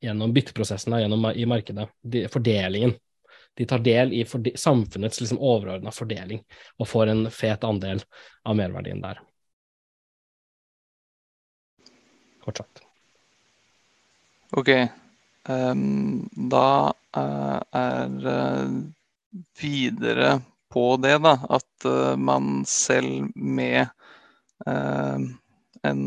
gjennom bytteprosessen, gjennom i markedet, de, fordelingen de tar del i samfunnets liksom, overordna fordeling og får en fet andel av merverdien der. Kort sagt. Ok. Um, da uh, er uh, videre på det, da, at uh, man selv med en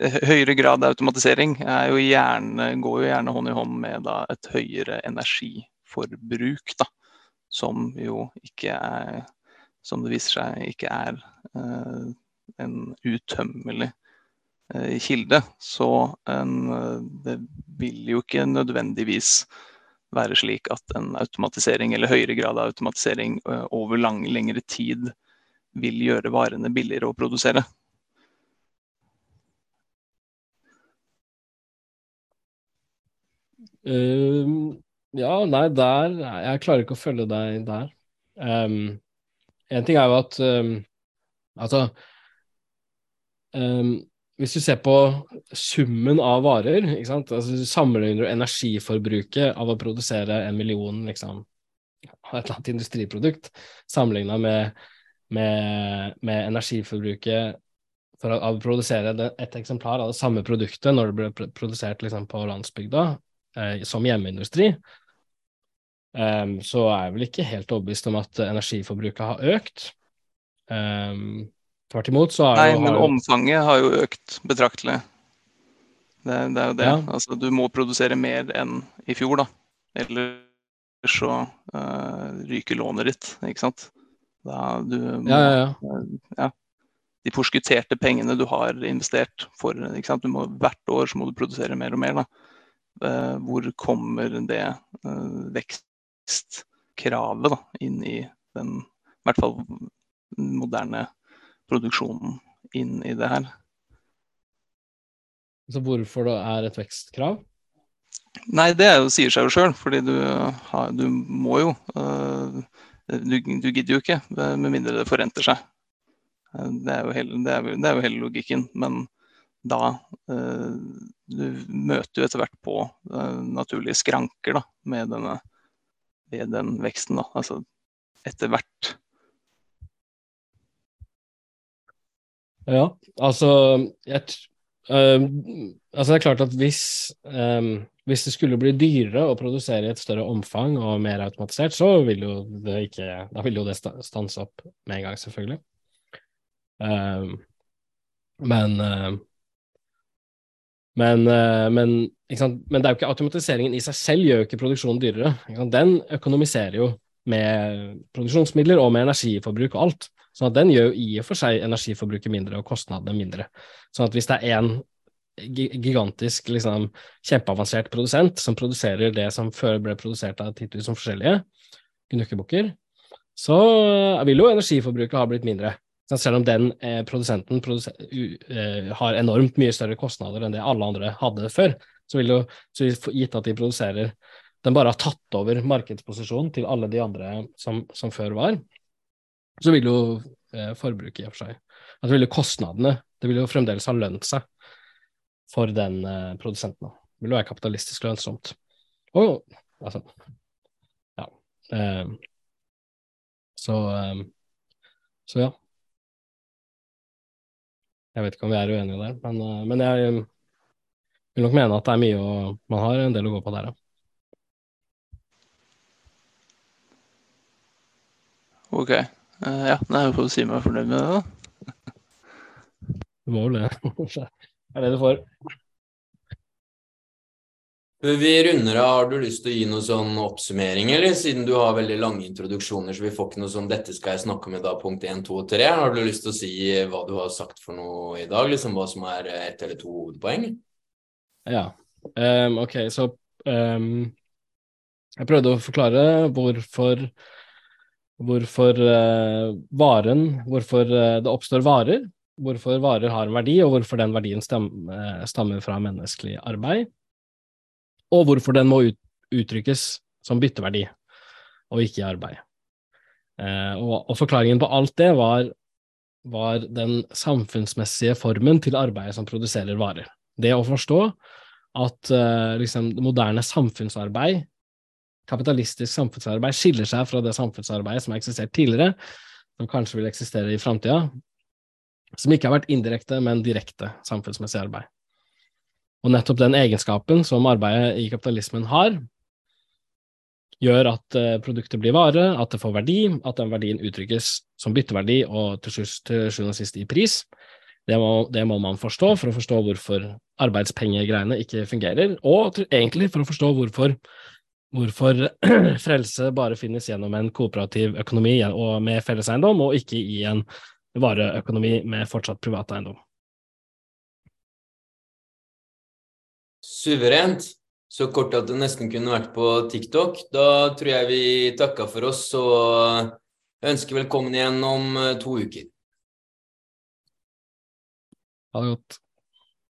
høyere grad av automatisering jo gjerne, går jo gjerne hånd i hånd med da, et høyere energiforbruk, da, som jo ikke er Som det viser seg ikke er eh, en utømmelig eh, kilde. Så en, uh, det vil jo ikke nødvendigvis være slik at en automatisering eller høyere grad av automatisering over lang, lengre tid vil gjøre varene billigere å produsere. Um, ja, nei, der Jeg klarer ikke å følge deg der. Um, en ting er jo at um, Altså hvis du ser på summen av varer, ikke sant? Altså, du energiforbruket av å produsere en million liksom, et eller annet industriprodukt, sammenligna med, med, med, energiforbruket for å, produsere et eksemplar av det samme produktet når det ble produsert liksom, på landsbygda som hjemmeindustri, um, så er jeg vel ikke helt overbevist om at energiforbruket har økt. Um, Tvert imot så har Nei, jo men har, omfanget har jo økt betraktelig. Det, det er jo det. Ja. Altså, du må produsere mer enn i fjor, da. Eller så uh, ryker lånet ditt, ikke sant. Da du må, Ja, ja, ja. ja. De forskutterte pengene du har investert for ikke sant? Du må, Hvert år så må du produsere mer og mer. da. Eh, hvor kommer det eh, vekstkravet da, inn i den i hvert fall moderne produksjonen inn i det her? Så hvorfor det er et vekstkrav? Nei, det jo, sier seg jo sjøl, fordi du, har, du må jo øh, du, du gidder jo ikke, med mindre det forrenter seg. Eh, Det er jo hele, det er, det er jo hele logikken. Men da øh, Du møter jo etter hvert på øh, naturlige skranker da, med, denne, med den veksten. da, Altså etter hvert. Ja, altså jeg, t- altså det er klart at hvis, øhm, hvis det skulle bli dyrere å produsere i et større omfang og mer automatisert, så vil jo det ikke Da vil jo det stanse opp med en gang, selvfølgelig. Øhm, men men, øh, men, men det er jo ikke automatiseringen i seg selv gjør jo ikke produksjonen dyrere. Ikke? Den økonomiserer jo med produksjonsmidler og med energiforbruk og alt. Sånn at den gjør jo i og for seg energiforbruket mindre og kostnadene mindre. Sånn at hvis det er én gigantisk, liksom, kjempeavansert produsent som produserer det som før ble produsert av 10 000 forskjellige gnukkebukker, så vil jo energiforbruket ha blitt mindre. Så selv om den eh, produsenten produse- u, eh, har enormt mye større kostnader enn det alle andre hadde før, så vil jo, så gitt at de produserer Den bare har tatt over markedsposisjonen til alle de andre som, som før var, så vil jo eh, forbruket i og for seg At det vil jo kostnadene Det vil jo fremdeles ha lønt seg for den eh, produsenten. Det vil jo være kapitalistisk lønnsomt. Og altså Ja. Eh, så eh, Så ja. Jeg vet ikke om vi er uenige der, men, eh, men jeg eh, vil nok mene at det er mye å Man har en del å gå på der, ja. OK. Uh, ja, nei, jeg får si meg fornøyd med det, da. Du må vel det. Det er det du får. Vi runder av, har du lyst til å gi noen sånn oppsummering, eller? Siden du har veldig lange introduksjoner, så vi får ikke noe sånn 'dette skal jeg snakke om i dag', punkt 1, 2 og 3. Har du lyst til å si hva du har sagt for noe i dag? Liksom hva som er ett eller to hovedpoeng? Ja. Um, ok, så um, Jeg prøvde å forklare hvorfor hvorfor uh, varen Hvorfor uh, det oppstår varer, hvorfor varer har en verdi, og hvorfor den verdien eh, stammer fra menneskelig arbeid, og hvorfor den må ut, uttrykkes som bytteverdi, og ikke i arbeid. Eh, og, og forklaringen på alt det var, var den samfunnsmessige formen til arbeidet som produserer varer. Det å forstå at eh, liksom, moderne samfunnsarbeid, kapitalistisk samfunnsarbeid, skiller seg fra det samfunnsarbeidet som har eksistert tidligere, som kanskje vil eksistere i framtida, som ikke har vært indirekte, men direkte samfunnsmessig arbeid. Og nettopp den egenskapen som arbeidet i kapitalismen har, gjør at eh, produktet blir vare, at det får verdi, at den verdien uttrykkes som bytteverdi og til sjuende og sist i pris. Det må, det må man forstå for å forstå hvorfor arbeidspengegreiene ikke fungerer, og til, egentlig for å forstå hvorfor, hvorfor frelse bare finnes gjennom en kooperativ økonomi og med felleseiendom, og ikke i en vareøkonomi med fortsatt privat eiendom. Suverent. Så kort at det nesten kunne vært på TikTok. Da tror jeg vi takker for oss og ønsker velkommen igjen om eh, to uker. Ha det godt.